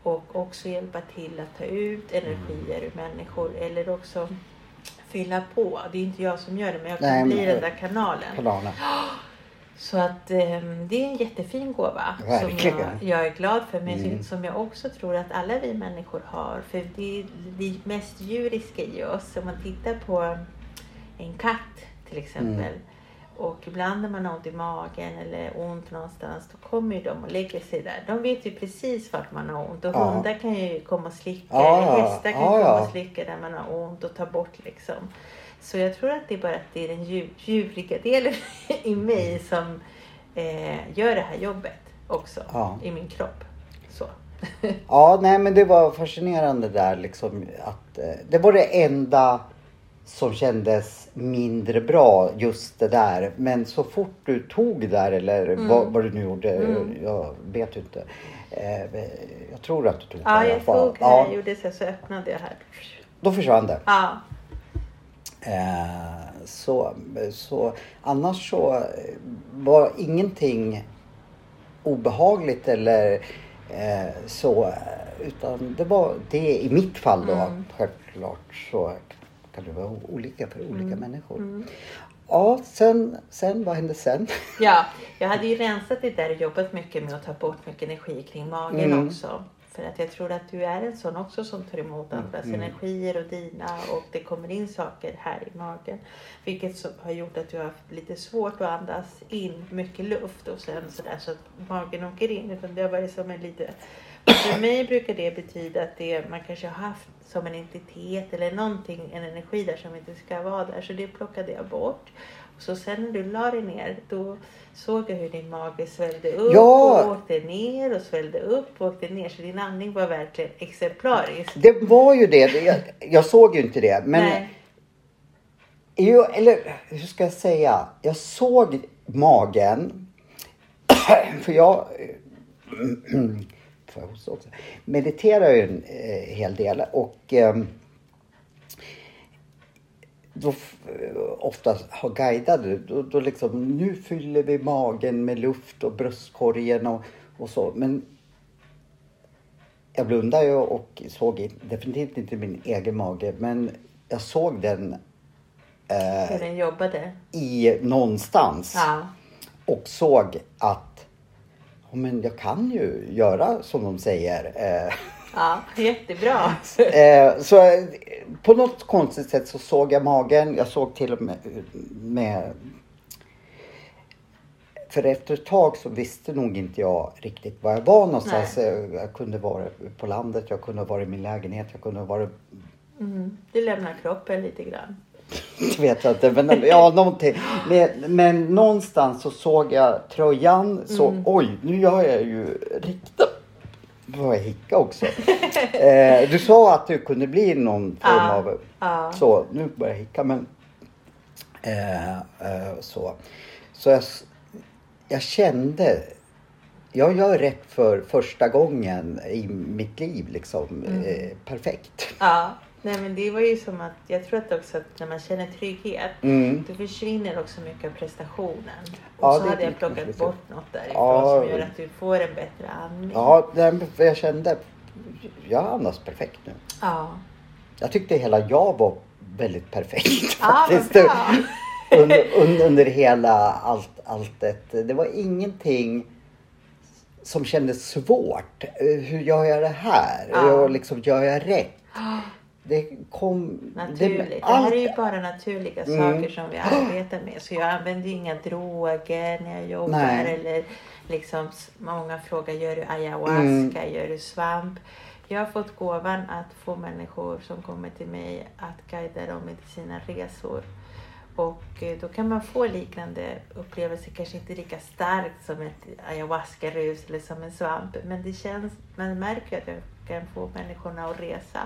Och också hjälpa till att ta ut energier ur människor. Eller också fylla på. Det är inte jag som gör det men jag kan Nej, bli men- den där kanalen. Kanalerna. *gasps* Så att eh, det är en jättefin gåva som jag, Verkligen. jag är glad för men Mm. som jag också tror att alla vi människor har. För det är det mest djuriska i oss. Om man tittar på en katt till exempel Mm. Och ibland när man har ont i magen eller ont någonstans då kommer ju de och lägger sig där. De vet ju precis vart man har ont och Ja. hundar kan ju komma och slicka Ja, eller hästar kan Ja, komma och slicka där man har ont och ta bort liksom. Så jag tror att det är bara att det är den djur, djuriga delen *laughs* i mig som eh, gör det här jobbet också Ja. i min kropp. Så. *laughs* Ja, nej men det var fascinerande där liksom att eh, det var det enda som kändes mindre bra just det där. Men så fort du tog det där eller Mm. vad, vad du nu gjorde, jag vet inte. Eh, jag tror att du tog det Ja, i alla jag fall. tog här, Ja, gjorde så, så öppnade jag här. då försvann det. Ja, Eh, så, så annars så eh, var ingenting obehagligt eller eh, så. eh, Utan det var det i mitt fall då. Mm. Självklart så kan det vara olika för olika Mm. människor. Ja, sen, sen, vad hände sen? ja, jag hade ju rensat det där och jobbat mycket med att ta bort mycket energi kring magen Mm. också. För att jag tror att du är en sån också som tar emot andras Mm. energier och dina och det kommer in saker här i magen. Vilket har gjort att du har haft lite svårt att andas in mycket luft och sen sådär så att magen åker in. Utan det har varit som en lite... För mig brukar det betyda att det man kanske har haft som en entitet eller någonting, en energi där som inte ska vara där. Så det plockade jag bort. Så sen när du la dig ner då såg jag hur din mage svällde upp Ja. och åkte ner och svällde upp och åkte ner. Så din andning var verkligen exemplarisk. Det var ju det. Jag, jag såg ju inte det. Men Nej. Jo, eller hur ska jag säga? Jag såg magen. *clears throat* För jag *clears throat* får jag hosta också. mediterar ju en eh, hel del och ehm, då ofta har guidade, då, då liksom nu fyller vi magen med luft och bröstkorgen och, och så. Men jag blundade ju och såg in- definitivt inte min egen mage men jag såg den Hur den jobbade. i någonstans Ja. och såg att men jag kan ju göra som de säger. Eh, Ja, jättebra. *laughs* Eh, så eh, på något konstigt sätt så såg jag magen. Jag såg till och med, med för efter ett tag så visste nog inte jag riktigt var jag var någonstans. Eh, Jag kunde vara på landet, jag kunde vara i min lägenhet, jag kunde vara Mm. Du lämnar kroppen lite grann. Det *laughs* vet jag inte, men ja, någonting. Men, men någonstans så såg jag tröjan, så Mm. oj, nu gör jag ju riktigt... Jag hicka också. *laughs* eh, du sa att du kunde bli någon form Ja, av... ja. Så, nu börjar jag hicka men... Eh, eh, så. Så jag, jag kände... Jag gör rätt för första gången i mitt liv liksom. Mm. Eh, perfekt. Ja, nej men det var ju som att jag tror att också att när man känner trygghet Mm. då försvinner också mycket av prestationen. Och Ja, så hade jag plockat bort något därifrån Ja. som gör att du får en bättre andning. Ja, för jag kände, jag andas perfekt nu. Ja, Jag tyckte hela jag var väldigt perfekt *laughs* ja faktiskt. *laughs* under, under, under hela allt, alltet. Det var ingenting som kändes svårt. Eh, Hur gör jag det här? Ja. Och liksom, gör jag rätt? *gasps* Det kom... Naturligt. Det, allt- här är ju bara naturliga Mm. saker som vi arbetar med. Så jag använder ju inga droger när jag jobbar. Nej. Eller liksom, många frågar, gör du ayahuasca? Mm. Gör du svamp? Jag har fått gåvan att få människor som kommer till mig att guida dem i sina resor. Och eh, då kan man få liknande upplevelser, kanske inte lika starkt som ett ayahuasca-rus eller som en svamp. Men det känns, man märker att jag kan få människorna att resa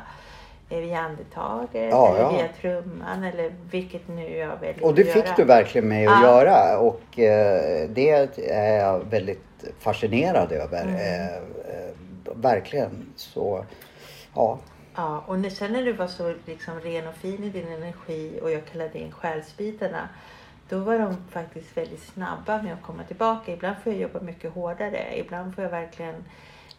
via andetaget Ja, eller ja. via trumman eller vilket nu jag väljer Och det att fick göra. du verkligen mig att Ja. göra och eh, det är jag väldigt fascinerad över. Mm. Eh, eh, verkligen. Så ja. Ja, och när, sen när du var så liksom ren och fin i din energi och jag kallade in själsbitarna. Då var de faktiskt väldigt snabba med att komma tillbaka. Ibland får jag jobba mycket hårdare. Ibland får jag verkligen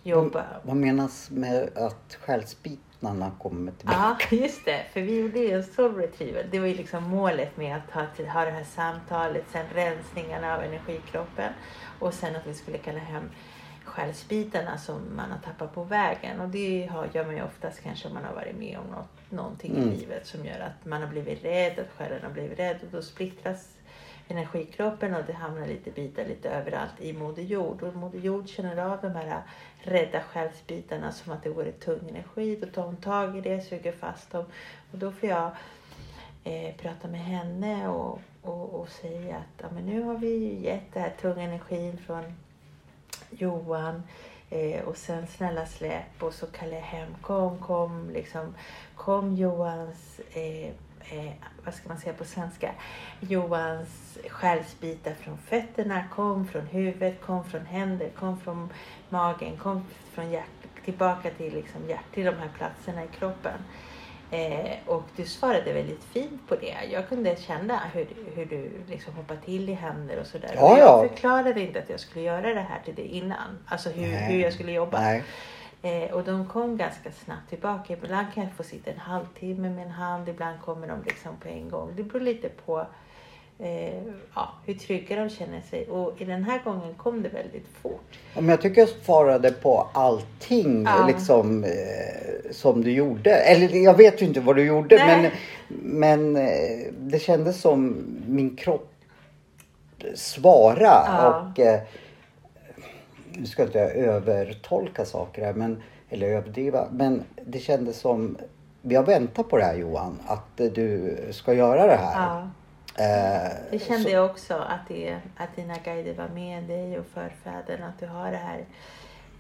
jobba. Vad menas med att själsbit? När han kommer tillbaka. Ja, just det. För vi gjorde ju en soul retrieval. Det var ju liksom målet med att ha, ha det här samtalet, sen rensningarna av energikroppen och sen att vi skulle kalla hem själsbitarna som man har tappat på vägen. Och det har, gör man ju oftast kanske om man har varit med om något, någonting Mm. i livet som gör att man har blivit rädd, att själen har blivit rädd och då splittras energikroppen och det hamnar lite bitar lite överallt i Moder Jord. Och Moder Jord känner av de här rädda själsbitarna som att det vore tung energi. Då tar hon tag i det, suger fast dem. Och då får jag eh, prata med henne och, och, och säga att ja, men nu har vi ju gett den här tunga energin från Johan eh, och sen snälla släpp och så kallar jag hem, kom, kom, liksom, kom Johans, eh, eh, vad ska man säga på svenska, Johans själsbitar från fötterna, kom från huvudet, kom från händer, kom från magen, kom från hjärtat, tillbaka till liksom hjärt, till de här platserna i kroppen. Eh, och du svarade väldigt fint på det. Jag kunde känna hur, hur du liksom hoppade till i händer och sådär. Ja, och jag ja. förklarade inte att jag skulle göra det här till dig innan. Alltså hur, hur jag skulle jobba. Nej. Eh, och de kom ganska snabbt tillbaka. Ibland kan jag få sitta en halvtimme med en hand. Ibland kommer de liksom på en gång. Det beror lite på eh, ja, hur trygga de känner sig. Och i den här gången kom det väldigt fort. Ja, men jag tycker jag svarade på allting Ja. liksom, eh, som du gjorde. Eller jag vet ju inte vad du gjorde Nej. men, men eh, det kändes som min kropp svara Ja. och eh, nu ska inte jag övertolka saker här men, eller överdriva men det kändes som vi har väntat på det här Johan att du ska göra det här. Ja. Eh, Det kände så- jag också att, det, att dina guider var med dig och förfäderna. Att du har det här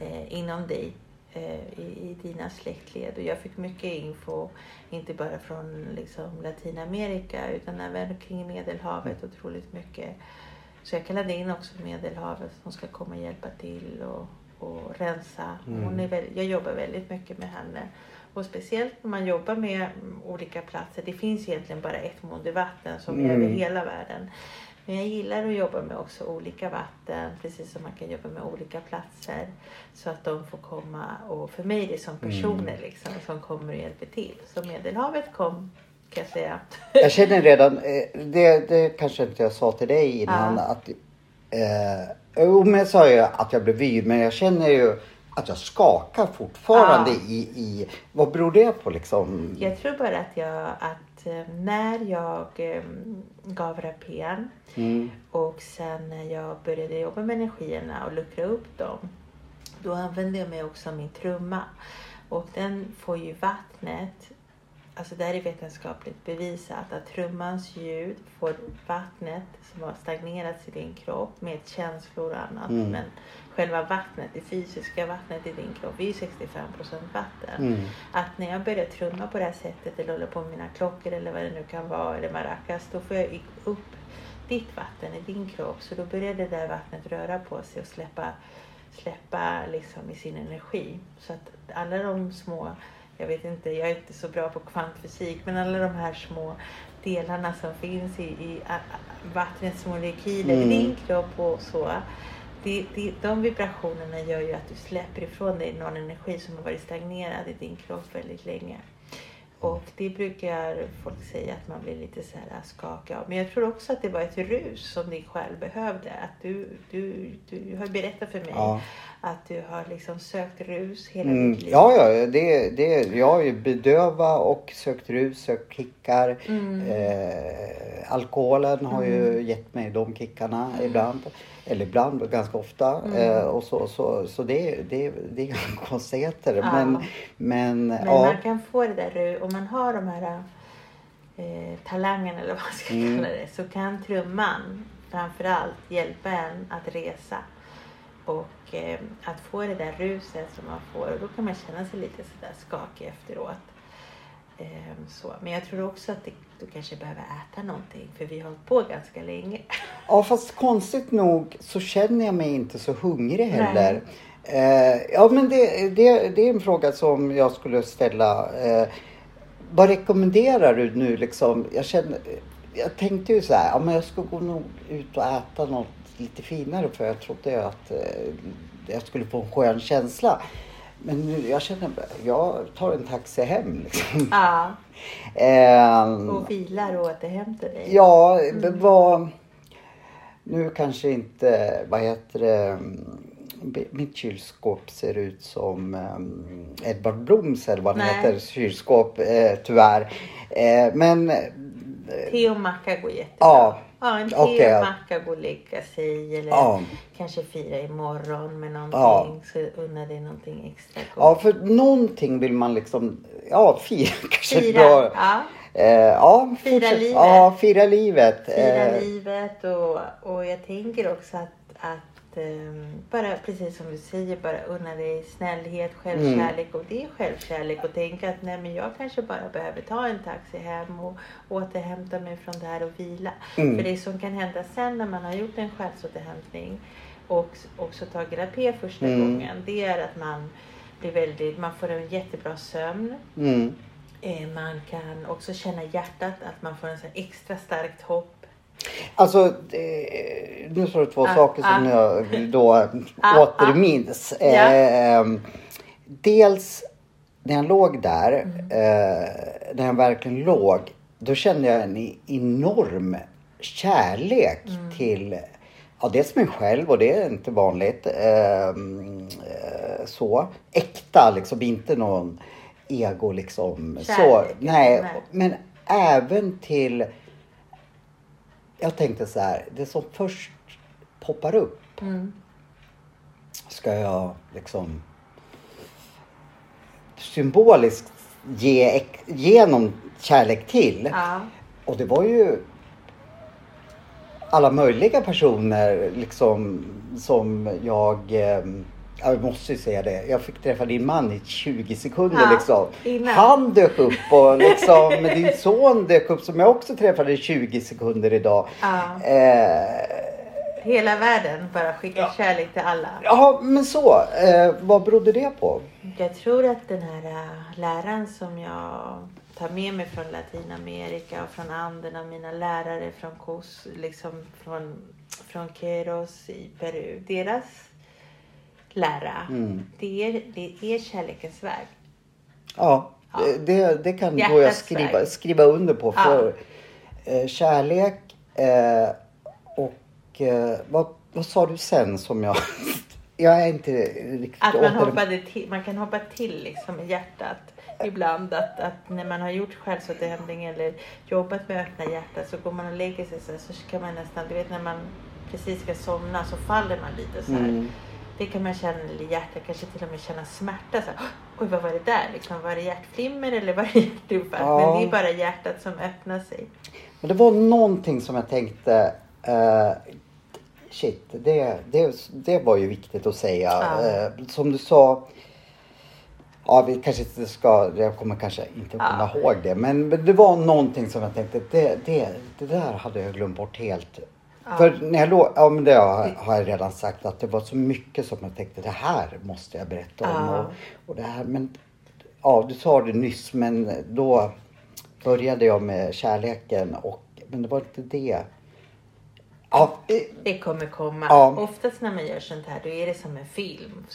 eh, inom dig eh, i, i dina släktled. Och jag fick mycket info, inte bara från liksom, Latinamerika utan även kring Medelhavet otroligt mycket. Så jag kallade in också Medelhavet som ska komma och hjälpa till och, och rensa. Hon är väl, jag jobbar väldigt mycket med henne. Och speciellt när man jobbar med mm, olika platser. Det finns egentligen bara ett modervatten som är Mm. över hela världen. Men jag gillar att jobba med också olika vatten, precis som man kan jobba med olika platser. Så att de får komma och för mig är det som personer liksom som kommer och hjälper till. Så Medelhavet kom kan jag säga. Jag känner redan, eh, det, det kanske inte jag sa till dig innan Ja. att eh, Jo men jag sa ju att jag blev vyr men jag känner ju att jag skakar fortfarande Ja. i, i, vad beror det på liksom? Jag tror bara att jag, att eh, när jag eh, gav rapen Mm. och sen när jag började jobba med energierna och luckra upp dem. Då använde jag mig också av min trumma. Och den får ju vattnet, alltså där är vetenskapligt bevisat att trummans ljud får vattnet som har stagnerats i din kropp med känslor och annat. Mm. Men själva vattnet, det fysiska vattnet i din kropp, är ju 65% vatten. Mm. Att när jag börjar trumma på det här sättet eller håller på med mina klockor eller vad det nu kan vara eller maracas, då får jag upp ditt vatten i din kropp. Så då börjar det där vattnet röra på sig och släppa, släppa liksom i sin energi. Så att alla de små, jag vet inte, jag är inte så bra på kvantfysik, men alla de här små delarna som finns i, i vattnets molekyler Mm. i din kropp och så. Det, det, de vibrationerna gör ju att du släpper ifrån dig någon energi som har varit stagnerad i din kropp väldigt länge. Och det brukar folk säga att man blir lite så här skakig av. Men jag tror också att det var ett rus som din själ behövde. Att du, du, du har berättat för mig Ja. Att du har liksom sökt rus hela Mm. ditt liv. Ja, ja, det, det, jag har ju bedöva och sökt rus, sökt kickar. Mm. Eh, alkoholen har ju gett mig de kickarna ibland. Eller ibland, ganska ofta. Mm. Eh, och så, så, så det, det, det är *laughs* konstigheter. Ja. Men, men, Men ja. man kan få det där om man har de här eh, talangerna eller vad man ska Mm. kalla det. Så kan trumman framförallt hjälpa en att resa. Och eh, att få det där ruset som man får. Och då kan man känna sig lite sådär skakig efteråt. Eh, så. Men jag tror också att det, du kanske behöver äta någonting. För vi har hållit på ganska länge. Ja fast konstigt nog så känner jag mig inte så hungrig heller. Eh, ja men det, det, det är en fråga som jag skulle ställa. Eh, vad rekommenderar du nu liksom? Jag, känner, jag tänkte ju så här, ja men jag ska gå nog ut och äta något lite finare för jag trodde att eh, jag skulle få en skön känsla. Men nu, jag känner, jag tar en taxi hem liksom. Ja, *laughs* Ehm, och vilar och återhämtar dig. Ja, det var... Nu kanske inte, vad heter det, mm, mitt kylskåp ser ut som um, Edvard Bloms eller vad Nej. heter, kylskåp eh, tyvärr. Eh, men Te och macka går jättebra. Ja. Ja, en te Okej, och macka går att lägga sig eller Ja. kanske fira imorgon med någonting. Ja. Så unna dig någonting extra gott. ja, för någonting vill man liksom, ja fira *laughs* kanske Fira, bra. ja. Eh, ja, Fira fortsätt. livet. Ja, fira livet. Fira Eh, livet och, och jag tänker också att, att bara precis som du säger, bara unna dig snällhet, självkärlek och det är självkärlek och tänka att nej men jag kanske bara behöver ta en taxi hem och återhämta mig från det här och vila. Mm. För det som kan hända sen när man har gjort en själsåterhämtning och också tagit RAP första Mm. gången, det är att man blir väldigt, man får en jättebra sömn. mm. Eh, Man kan också känna hjärtat, att man får en sån extra starkt hopp. Alltså, nu sa du två Ah, saker som ah. jag då *laughs* Ah, *laughs* återminns. Ja. Eh, dels när jag låg där, Mm. eh, när jag verkligen låg, då kände jag en enorm kärlek Mm. till Ja, dels mig själv och det är inte vanligt. Eh, eh, så. Äkta liksom, inte någon ego liksom. så. Kärlek, Nej, nej. men även till jag tänkte så här, det som först poppar upp Mm. ska jag liksom symboliskt ge, någon kärlek till. Ja. Och det var ju alla möjliga personer liksom som jag eh, jag måste ju säga det. Jag fick träffa din man i 20 sekunder Ja, liksom. innan. Han dök upp och liksom din son dök upp som jag också träffade i 20 sekunder idag. Ja. Eh, Hela världen bara skickar kärlek till alla. ja men så. Eh, vad berodde det på? Jag tror att den här äh, läraren som jag tar med mig från Latinamerika och från Anderna, mina lärare från Kos, liksom från, från Queros i Peru. Deras lära, Mm. det, är, det är kärlekens väg. Ja, Ja. Det, det, kan då jag Hjärtats skriva, väg. skriva under på. Ja. För eh, kärlek eh, och eh, vad, vad sa du sen som jag... *laughs* jag är inte riktigt Att man, åter- hoppade till, man kan hoppa till liksom i hjärtat ibland. Att, att när man har gjort själsåterhämtning eller jobbat med öppna hjärtat så går man och lägger sig så, så kan man nästan, du vet när man precis ska somna så faller man lite så här. Mm. Det kan man känna i hjärtat, kanske till och med känna smärta. Så Oj, vad var det där? Liksom, var det hjärtflimmer eller var det hjärtinfarkt? Ja. Men det är bara hjärtat som öppnar sig. Men det var någonting som jag tänkte... Eh, shit, det, det, det var ju viktigt att säga. Ja. Eh, som du sa... Ja, vi kanske inte ska... Jag kommer kanske inte Ja. komma ihåg det. Men, men det var någonting som jag tänkte, det, det, det där hade jag glömt bort helt. Ja. För när jag låg, ja men det har, har jag redan sagt att det var så mycket som jag tänkte det här måste jag berätta om. Ja. Och, och det här, men ja du sa det nyss men då började jag med kärleken och men det var inte det. Ja, Det kommer komma. Ja. Oftast när man gör sånt här då är det som en film.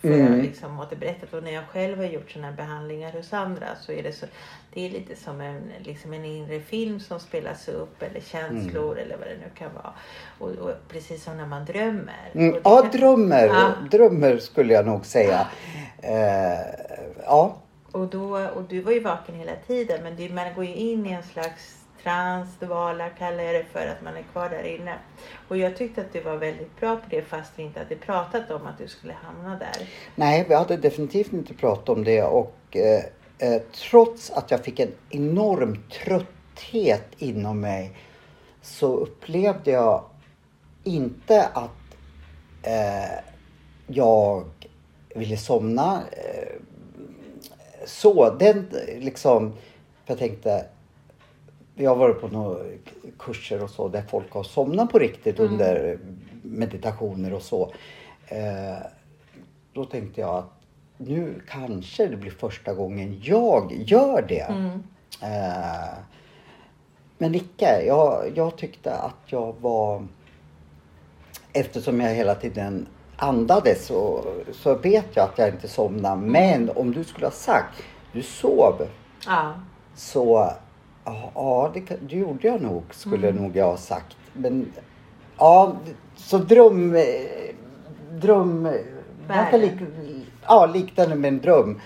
För Mm. jag liksom återberättat. Och när jag själv har gjort såna här behandlingar hos andra så är det så. Det är lite som en, liksom en inre film som spelas upp eller känslor eller vad det nu kan vara. Och, och precis som när man drömmer. mm, ja kan- drömmer, Ja. drömmer skulle jag nog säga. Eh, ja, Och, då, och du var ju vaken hela tiden men det, man går ju in i en slags trans, dvala kallar jag det för att man är kvar där inne. Och jag tyckte att du var väldigt bra på det fast vi inte hade pratat om att du skulle hamna där. Nej, vi hade definitivt inte pratat om det och eh, eh, trots att jag fick en enorm trötthet inom mig så upplevde jag inte att eh, jag ville somna. Eh, så, den liksom, för jag tänkte jag har varit på några kurser och så där folk har somnat på riktigt under meditationer och så. Eh, då tänkte jag att nu kanske det blir första gången jag gör det. Mm. Eh, men icke. Jag, jag tyckte att jag var... Eftersom jag hela tiden andades så, så vet jag att jag inte somnade. Men om du skulle ha sagt, du sov. Ja. Så ja, det, det gjorde jag nog, skulle nog jag ha sagt. Men ja, så dröm... Dröm... Ganska lik, ja, liknande med en dröm.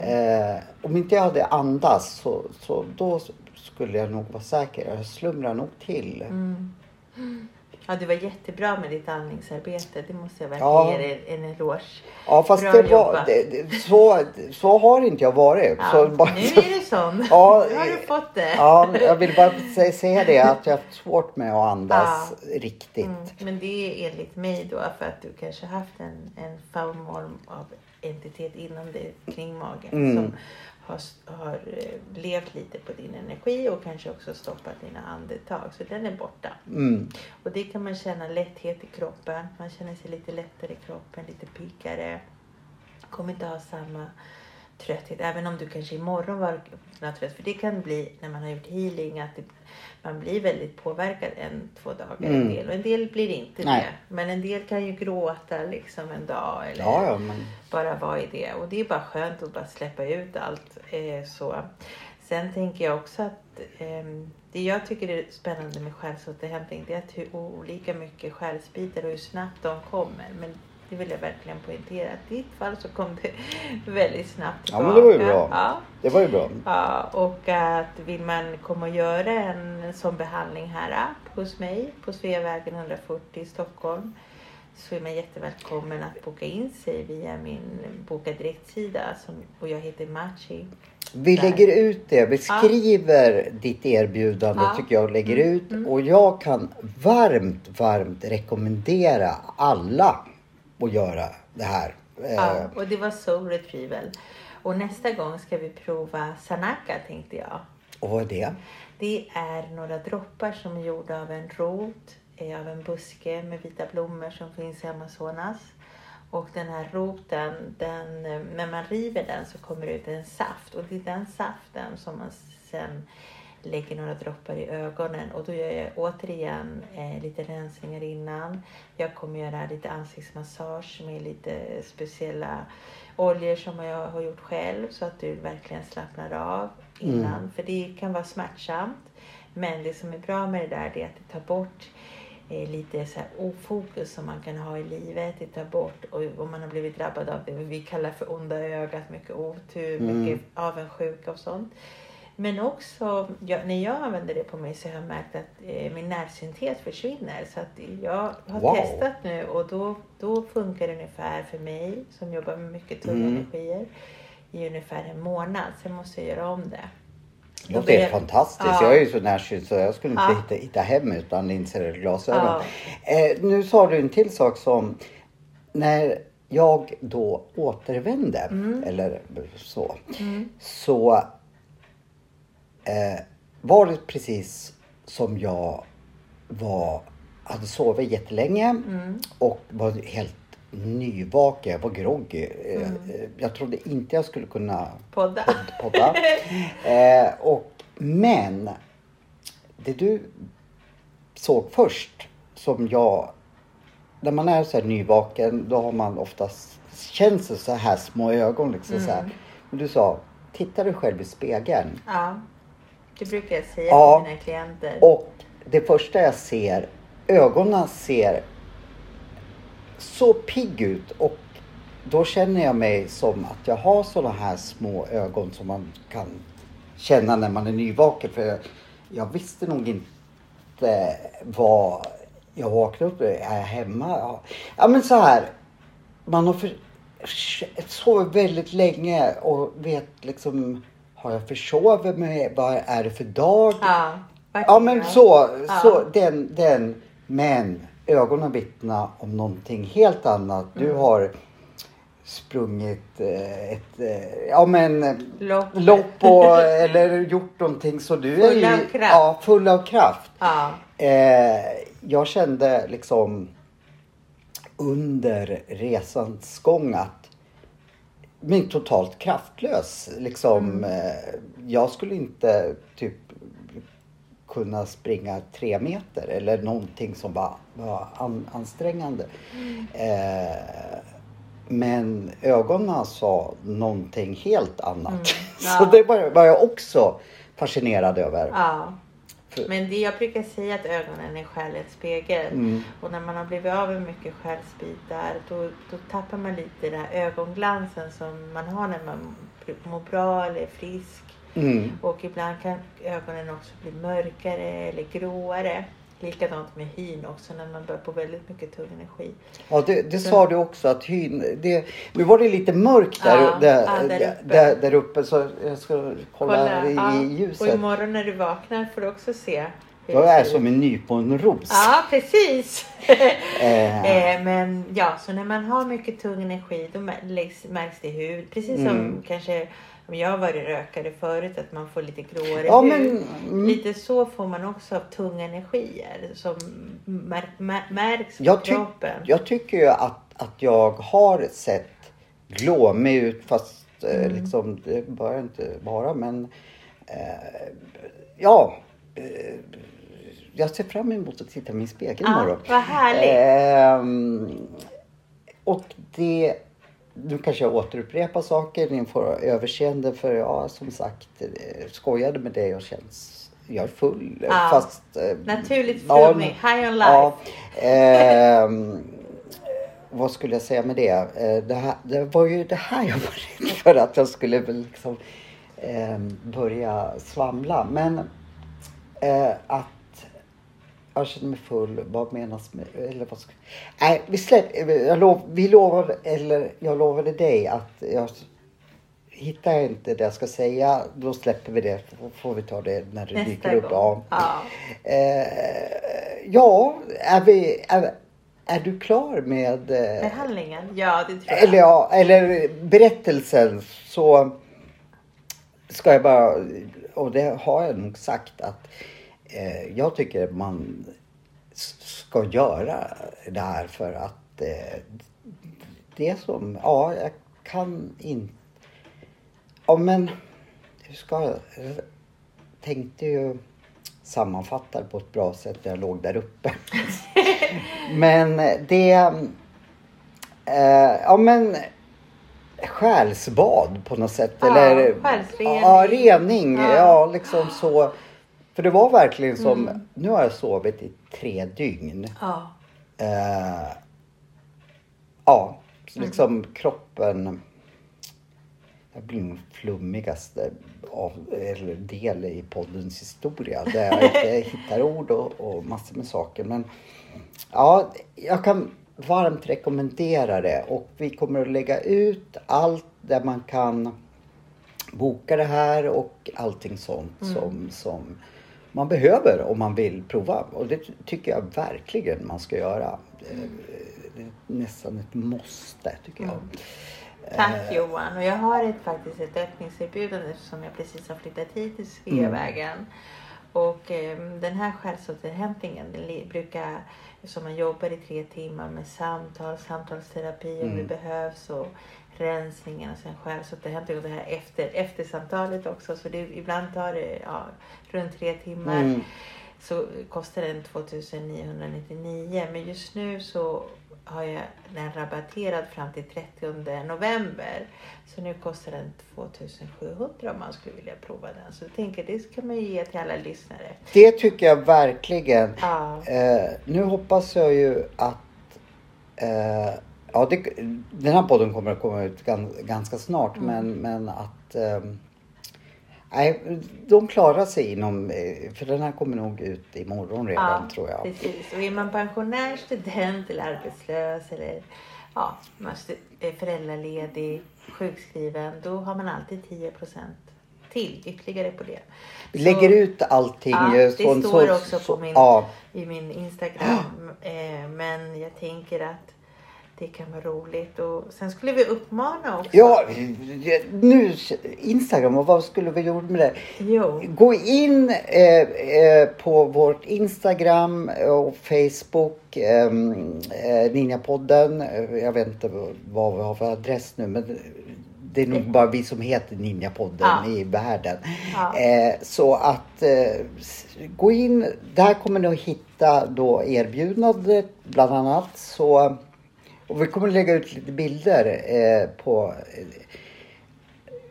Eh, om inte jag hade andats så, så då skulle jag nog vara säker. Jag slumrar nog till. Ja, det var jättebra med ditt andningsarbete. Det måste jag verkligen Ja. ge dig en eloge. Ja fast Bra det var, det, det, så, så har inte jag varit. Ja, Så bara- nu är det sån. *laughs* Ja, nu har du fått det. Ja, jag vill bara sä- säga det att jag har haft svårt med att andas riktigt. Mm, men det är enligt mig då för att du kanske haft en, en form av entitet inom dig kring magen Mm. som har, har eh, levt lite på din energi och kanske också stoppat dina andetag. Så den är borta. Mm. Och det kan man känna lätthet i kroppen. Man känner sig lite lättare i kroppen, lite piggare. Kommer inte ha samma trötthet. Även om du kanske imorgon var trött. För det kan bli när man har gjort healing att det, man blir väldigt påverkad en, två dagar. En Mm. del. Och en del blir inte Nej. det. Men en del kan ju gråta liksom en dag. Eller Ja, ja, men bara vara i det. Och det är bara skönt att bara släppa ut allt. Eh, så. Sen tänker jag också att ehm, det jag tycker är spännande med själsåterhämtning det är att hur olika mycket själsbitar och hur snabbt de kommer. Men det vill jag verkligen poängtera. I ditt fall så kom det *laughs* väldigt snabbt Ja, tillbaka. men det var ju bra. Ja, det var ju bra. ja, och att vill man komma och göra en sån behandling här hos mig på Sveavägen 140 i Stockholm så är man jättevälkommen att boka in sig via min Boka Direkt-sida och jag heter Machi. Vi Där. lägger ut det. Vi skriver ditt erbjudande Ja. tycker jag och lägger Mm, ut. Och jag kan varmt, varmt rekommendera alla att göra det här. Eh, Ja, och det var Soul Retrieval. Och nästa gång ska vi prova Sanaka tänkte jag. Och vad är det? Det är några droppar som är gjorda av en rot, eh, av en buske med vita blommor som finns i Amazonas. Och den här roten, den, eh, när man river den så kommer det ut en saft och det är den saften som man sen lägger några droppar i ögonen och då gör jag återigen eh, lite rensningar innan. Jag kommer göra lite ansiktsmassage med lite speciella oljor som jag har gjort själv så att du verkligen slappnar av innan. För det kan vara smärtsamt. Men det som är bra med det där är att det tar bort eh, lite så här ofokus som man kan ha i livet. Det tar bort och om man har blivit drabbad av det vi kallar för onda ögat, mycket otur, mycket avundsjuka och sånt. Men också jag, när jag använder det på mig så har jag märkt att eh, min närsynthet försvinner. Så att jag har Wow. testat nu och då, då funkar det ungefär för mig som jobbar med mycket tunga Mm. energier i ungefär en månad. Sen måste jag göra om det. Det låter helt fantastiskt. Ja. Jag är ju så närsynt så jag skulle inte Ja. hitta, hitta hem utan linser eller glasögon. Ja. Eh, nu sa du en till sak som när jag då återvände Mm. eller så. Så eh, var det precis som jag var, hade sovit jättelänge Mm. och var helt nyvaken. Jag var groggy. Eh, Mm. eh, Jag trodde inte jag skulle kunna Podda. podda. *laughs* Eh, och, men det du såg först som jag, när man är så här nyvaken då har man oftast, känns det så här små ögon liksom så här. Men du sa, titta dig själv i spegeln. Ja, det brukar jag säga Ja. till mina klienter. Och det första jag ser, ögonen ser så pigg ut och då känner jag mig som att jag har sådana här små ögon som man kan känna när man är nyvaken. För jag, jag visste nog inte vad jag vaknade upp med. Är jag hemma? Ja, ja men så här. Man har för, sovit väldigt länge och vet liksom har jag försovit mig? Vad är det för dag? Ja, Ja men så, Ja. så den, den. Men ögonen vittnar om någonting helt annat. Du Mm. har sprungit eh, ett, eh, ja men Lopp. lopp och, *laughs* eller gjort någonting så du är Full ju, av kraft. Ja, full av kraft. Ja, Eh, jag kände liksom under resans gång att men totalt kraftlös. Liksom, Mm. eh, jag skulle inte typ kunna springa tre meter eller någonting som var, var an, ansträngande. Eh, men ögonen sa någonting helt annat. *laughs* Så Ja. det var, var jag också fascinerad över. Ja. Men det jag brukar säga att ögonen är själens spegel. Mm. Och när man har blivit av med mycket själsbitar då, då tappar man lite den här ögonglansen som man har när man mår bra eller är frisk. Mm. Och ibland kan ögonen också bli mörkare eller gråare. Likadant med hyn också när man börjar på väldigt mycket tung energi. Ja, det, det sa du också att hyn, det, nu var det lite mörkt där, Ja, där, ja, där uppe. där, där uppe så jag ska kolla, i, ja. i Och ljuset. imorgon när du vaknar får du också se. Jag är som en nyponros. Ja, precis. *laughs* Eh. eh, men ja, så när man har mycket tung energi då märks det i hud. Precis som Mm. kanske om jag har varit rökare förut att man får lite gråare Ja, men- mm. Lite så får man också av tunga energier som mär, mär, märks på Jag, kroppen. jag tycker ju att, att jag har sett glåmig ut fast eh, Mm. liksom, det bör inte vara men eh, ja. Eh, jag ser fram emot att titta i min spegel Ja, imorgon. vad härligt. Ehm, och det, nu kanske jag återupprepar saker, ni får överseende för jag som sagt eh, skojade med det och känns, jag är full Ja. fast... eh, Naturligt ja, flummig, high on life. Ja, ehm, *laughs* vad skulle jag säga med det? Eh, det, här, det var ju det här jag var rädd för att jag skulle liksom ehm, börja svamla. Men eh, att jag känner mig full, vad menas med... Eller vad ska, nej, vi släpper... Jag lov, vi lovade, eller jag lovade dig att jag Hittar jag inte det jag ska säga, då släpper vi det. Då får vi ta det när det Nästa dyker upp. Ja. Ja. Eh, ja, är, vi, är, är du klar med... Eh, Behandlingen? Ja, det tror jag. eller, ja, eller berättelsen så ska jag bara, och det har jag nog sagt att eh, jag tycker man ska göra det här för att eh, det som, ja jag kan inte, ja men hur ska jag tänkte ju sammanfatta det på ett bra sätt när jag låg där uppe. *laughs* men det, eh, ja men själsbad på något sätt. Ja, eller själsrening. Ja, rening. Ja. Ja. liksom så. För det var verkligen som, Mm. nu har jag sovit i tre dygn. Ja. Eh, ja, Mm. liksom kroppen. Jag blir nog flummigaste av, eller del i poddens historia. Där jag *laughs* inte hittar ord och, och massor med saker. Men ja, jag kan varmt rekommendera det. Och vi kommer att lägga ut allt där man kan boka det här och allting sånt som, som man behöver om man vill prova. Och det tycker jag verkligen man ska göra. Eh, Det är nästan ett måste tycker jag. Tack Johan. Och jag har ett, faktiskt ett öppningserbjudande eftersom jag precis har flyttat hit till Sveavägen. Och eh, den här själsåterhämtningen den brukar, eftersom man jobbar i tre timmar med samtal, samtalsterapi om det behövs och rensningen och sen själsåterhämtning och det här efter, efter samtalet också. Så det, ibland tar det ja, runt tre timmar. Mm. Så kostar den 2999 men just nu så har jag den rabatterad fram till 30 november. Så nu kostar den 2700 om man skulle vilja prova den. Så jag tänker det ska man ju ge till alla lyssnare. Det tycker jag verkligen. Ja. Eh, nu hoppas jag ju att eh, ja, det, den här podden kommer att komma ut gan, ganska snart Mm. men, men att eh, nej, de klarar sig inom, eh, för den här kommer nog ut imorgon redan tror jag. Precis. Och är man pensionär, student eller arbetslös eller ja, man är föräldraledig, sjukskriven, då har man alltid 10 till ytterligare på det. Vi Så- lägger ut allting. Ja, det står så- också så- på min, Ja, i min Instagram. *gasps* Eh, men jag tänker att det kan vara roligt. Och sen skulle vi uppmana också. ja, nu Instagram och vad skulle vi gjort med det? Jo. Gå in eh, eh, på vårt Instagram och Facebook, eh, eh, Ninjapodden. Eh, Jag vet inte vad vi har för adress nu men det är nog bara vi som heter Ninjapodden Ja. i världen. Ja. Eh, så att eh, gå in, där kommer ni att hitta då erbjudandet bland annat. Så, och vi kommer att lägga ut lite bilder eh, på eh,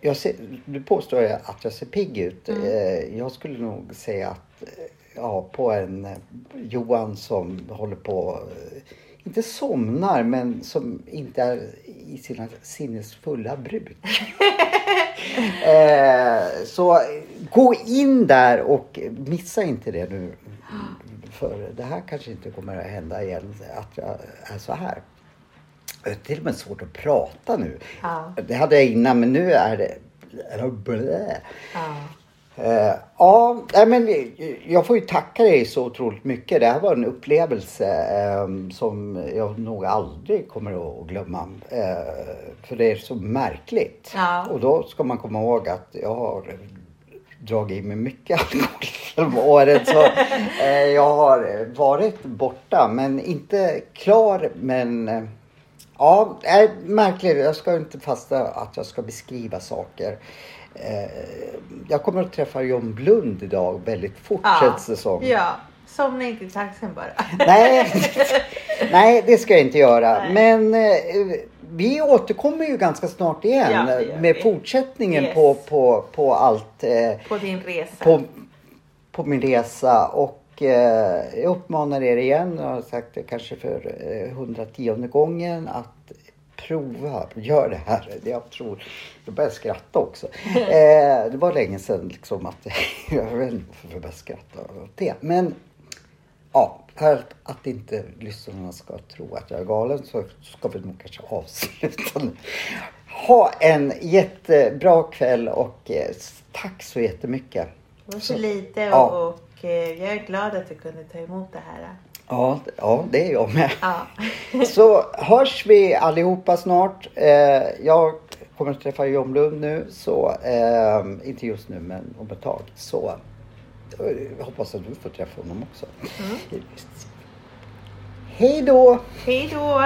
jag ser, du påstår att jag ser pigg ut. Mm. Eh, jag skulle nog säga att eh, ja, på en eh, Johan som håller på, inte somnar, men som inte är i sina sinnesfulla bruk. *laughs* eh, så gå in där och missa inte det nu. För det här kanske inte kommer att hända igen, att jag är så här. Det är till och med svårt att prata nu. Ja. Det hade jag innan men nu är det... blä. Ja. Eh, ja, men jag får ju tacka dig så otroligt mycket. Det här var en upplevelse eh, som jag nog aldrig kommer att glömma. Eh, för det är så märkligt. Ja. Och då ska man komma ihåg att jag har dragit i mig mycket *laughs* alkohol genom året. Så eh, jag har varit borta men inte klar men eh, Ja, är märkligt. Jag ska inte fasta att jag ska beskriva saker. Eh, jag kommer att träffa John Blund idag väldigt fort känns det som. ja. Somna inte i taxin bara. Nej, *laughs* nej, det ska jag inte göra. Nej. Men eh, vi återkommer ju ganska snart igen Ja, med vi. fortsättningen Yes. på, på, på allt. Eh, På din resa. på, på min resa och eh, jag uppmanar er igen, jag har sagt det kanske för eh, 110 gången att prova, gör det här. Jag tror, jag börjar skratta också. *laughs* Eh, det var länge sedan liksom att, *laughs* jag vet inte varför jag började skratta åt det. Men ja, för att inte lyssnarna ska tro att jag är galen så ska vi nog kanske avsluta nu. Ha en jättebra kväll och eh, tack så jättemycket. Det var så lite Ja. och, eh, jag är glad att du kunde ta emot det här. Ja, ja, det är jag med. Ja. *laughs* Så hörs vi allihopa snart. Eh, jag kommer att träffa John Blund nu, så eh, inte just nu men om ett tag. Så eh, jag hoppas att du får träffa honom också. Hej då! Hej då!